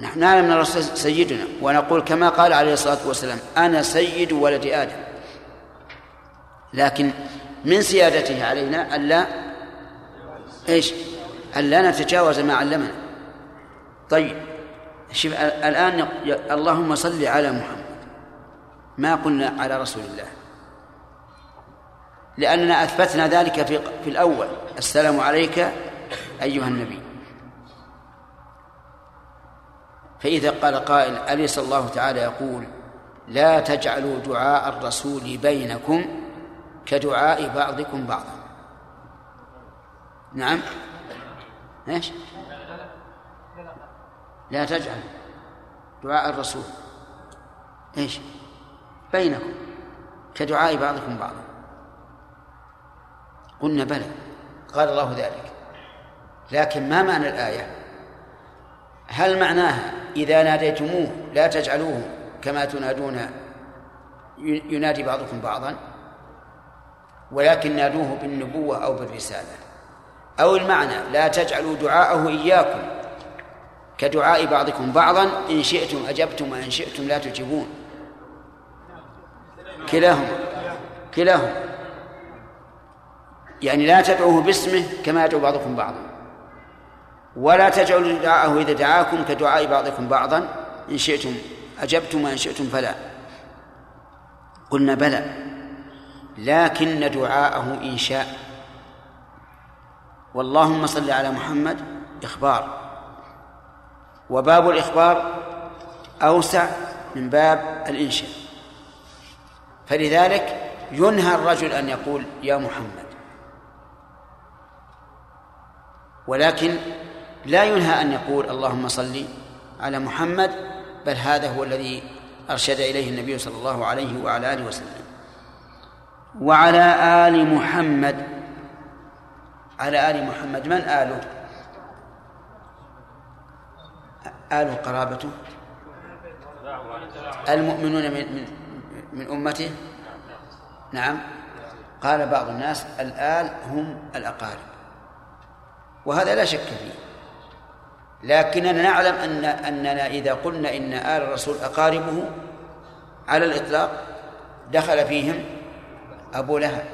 نحن نعلم أن الرسول سيدنا ونقول كما قال عليه الصلاة والسلام أنا سيد ولد آدم. لكن من سيادته علينا ألا إيش؟ ألا نتجاوز ما علمنا. طيب شوف الآن اللهم صل على محمد ما قلنا على رسول الله. لأننا أثبتنا ذلك في في الأول. السلام عليك أيها النبي. فإذا قال قائل أليس الله تعالى يقول لا تجعلوا دعاء الرسول بينكم كدعاء بعضكم بعضا؟ نعم. إيش؟ لا تجعل دعاء الرسول. إيش؟ بينكم كدعاء بعضكم بعضا. قلنا بلى قال الله ذلك. لكن ما معنى الآية؟ هل معناها إذا ناديتموه لا تجعلوه كما تنادون ينادي بعضكم بعضا ولكن نادوه بالنبوة أو بالرسالة؟ أو المعنى لا تجعلوا دعاءه إياكم كدعاء بعضكم بعضا إن شئتم أجبتم وإن شئتم لا تجيبون. كلاهما كلاهما. يعني لا تدعوه باسمه كما يدعو بعضكم بعضا. ولا تجعلوا دعاءه إذا دعاكم كدعاء بعضكم بعضا. إن شئتم أجبتم وإن شئتم فلا. قلنا بلى. لكن دعاءه إنشاء واللهم صل على محمد. إخبار. وباب الإخبار أوسع من باب الإنشاء. فلذلك ينهى الرجل أن يقول يا محمد. ولكن لا ينهى أن يقول اللهم صل على محمد بل هذا هو الذي أرشد إليه النبي صلى الله عليه وعلى آله وسلم. وعلى آل محمد. على آل محمد من آله؟ آله قرابته. المؤمنون من من من أمته؟ نعم. قال بعض الناس الآل هم الأقارب. وهذا لا شك فيه. لكننا نعلم أن أننا إذا قلنا إن آل الرسول أقاربه على الإطلاق دخل فيهم أبو لهب.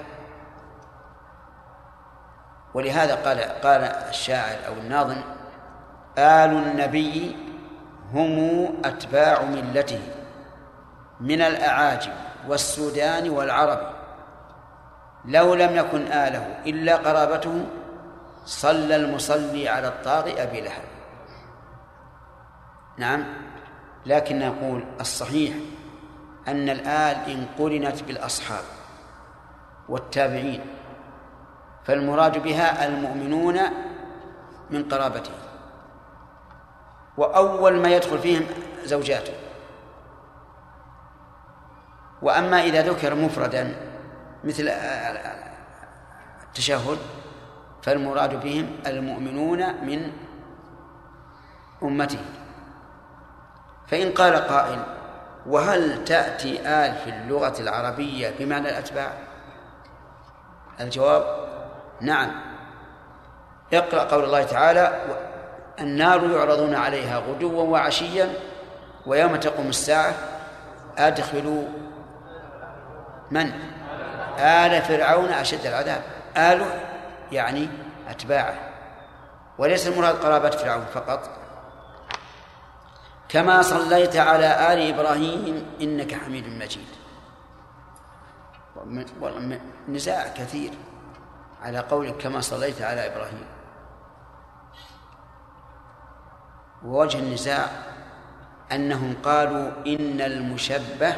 ولهذا قال قال الشاعر أو الناظم آل النبي هم أتباع ملته من الأعاجم والسودان والعرب. لو لم يكن آله إلا قرابته صلى المصلي على الطاغي أبي لهب. نعم. لكن نقول الصحيح أن الآل إن قرنت بالأصحاب والتابعين فالمراد بها المؤمنون من قرابته. وأول ما يدخل فيهم زوجاته. وأما إذا ذكر مفردا مثل التشهد فالمراد بهم المؤمنون من أمته. فإن قال قائل وهل تأتي آل في اللغة العربية بمعنى الأتباع؟ الجواب نعم. اقرأ قول الله تعالى النار يعرضون عليها غدوا وعشيا ويوم تقوم الساعة أدخلوا من؟ آل فرعون أشد العذاب. آل يعني أتباعه. وليس المراد قرابة فرعون فقط. كما صليت على آل إبراهيم إنك حميد مجيد. نزاع كثير على قولك كما صليت على إبراهيم. ووجه النزاع أنهم قالوا إن المشبه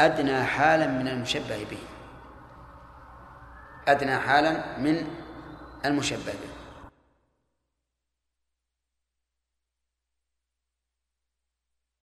أدنى حالا من المشبه به. أدنى حالا من المشبه به.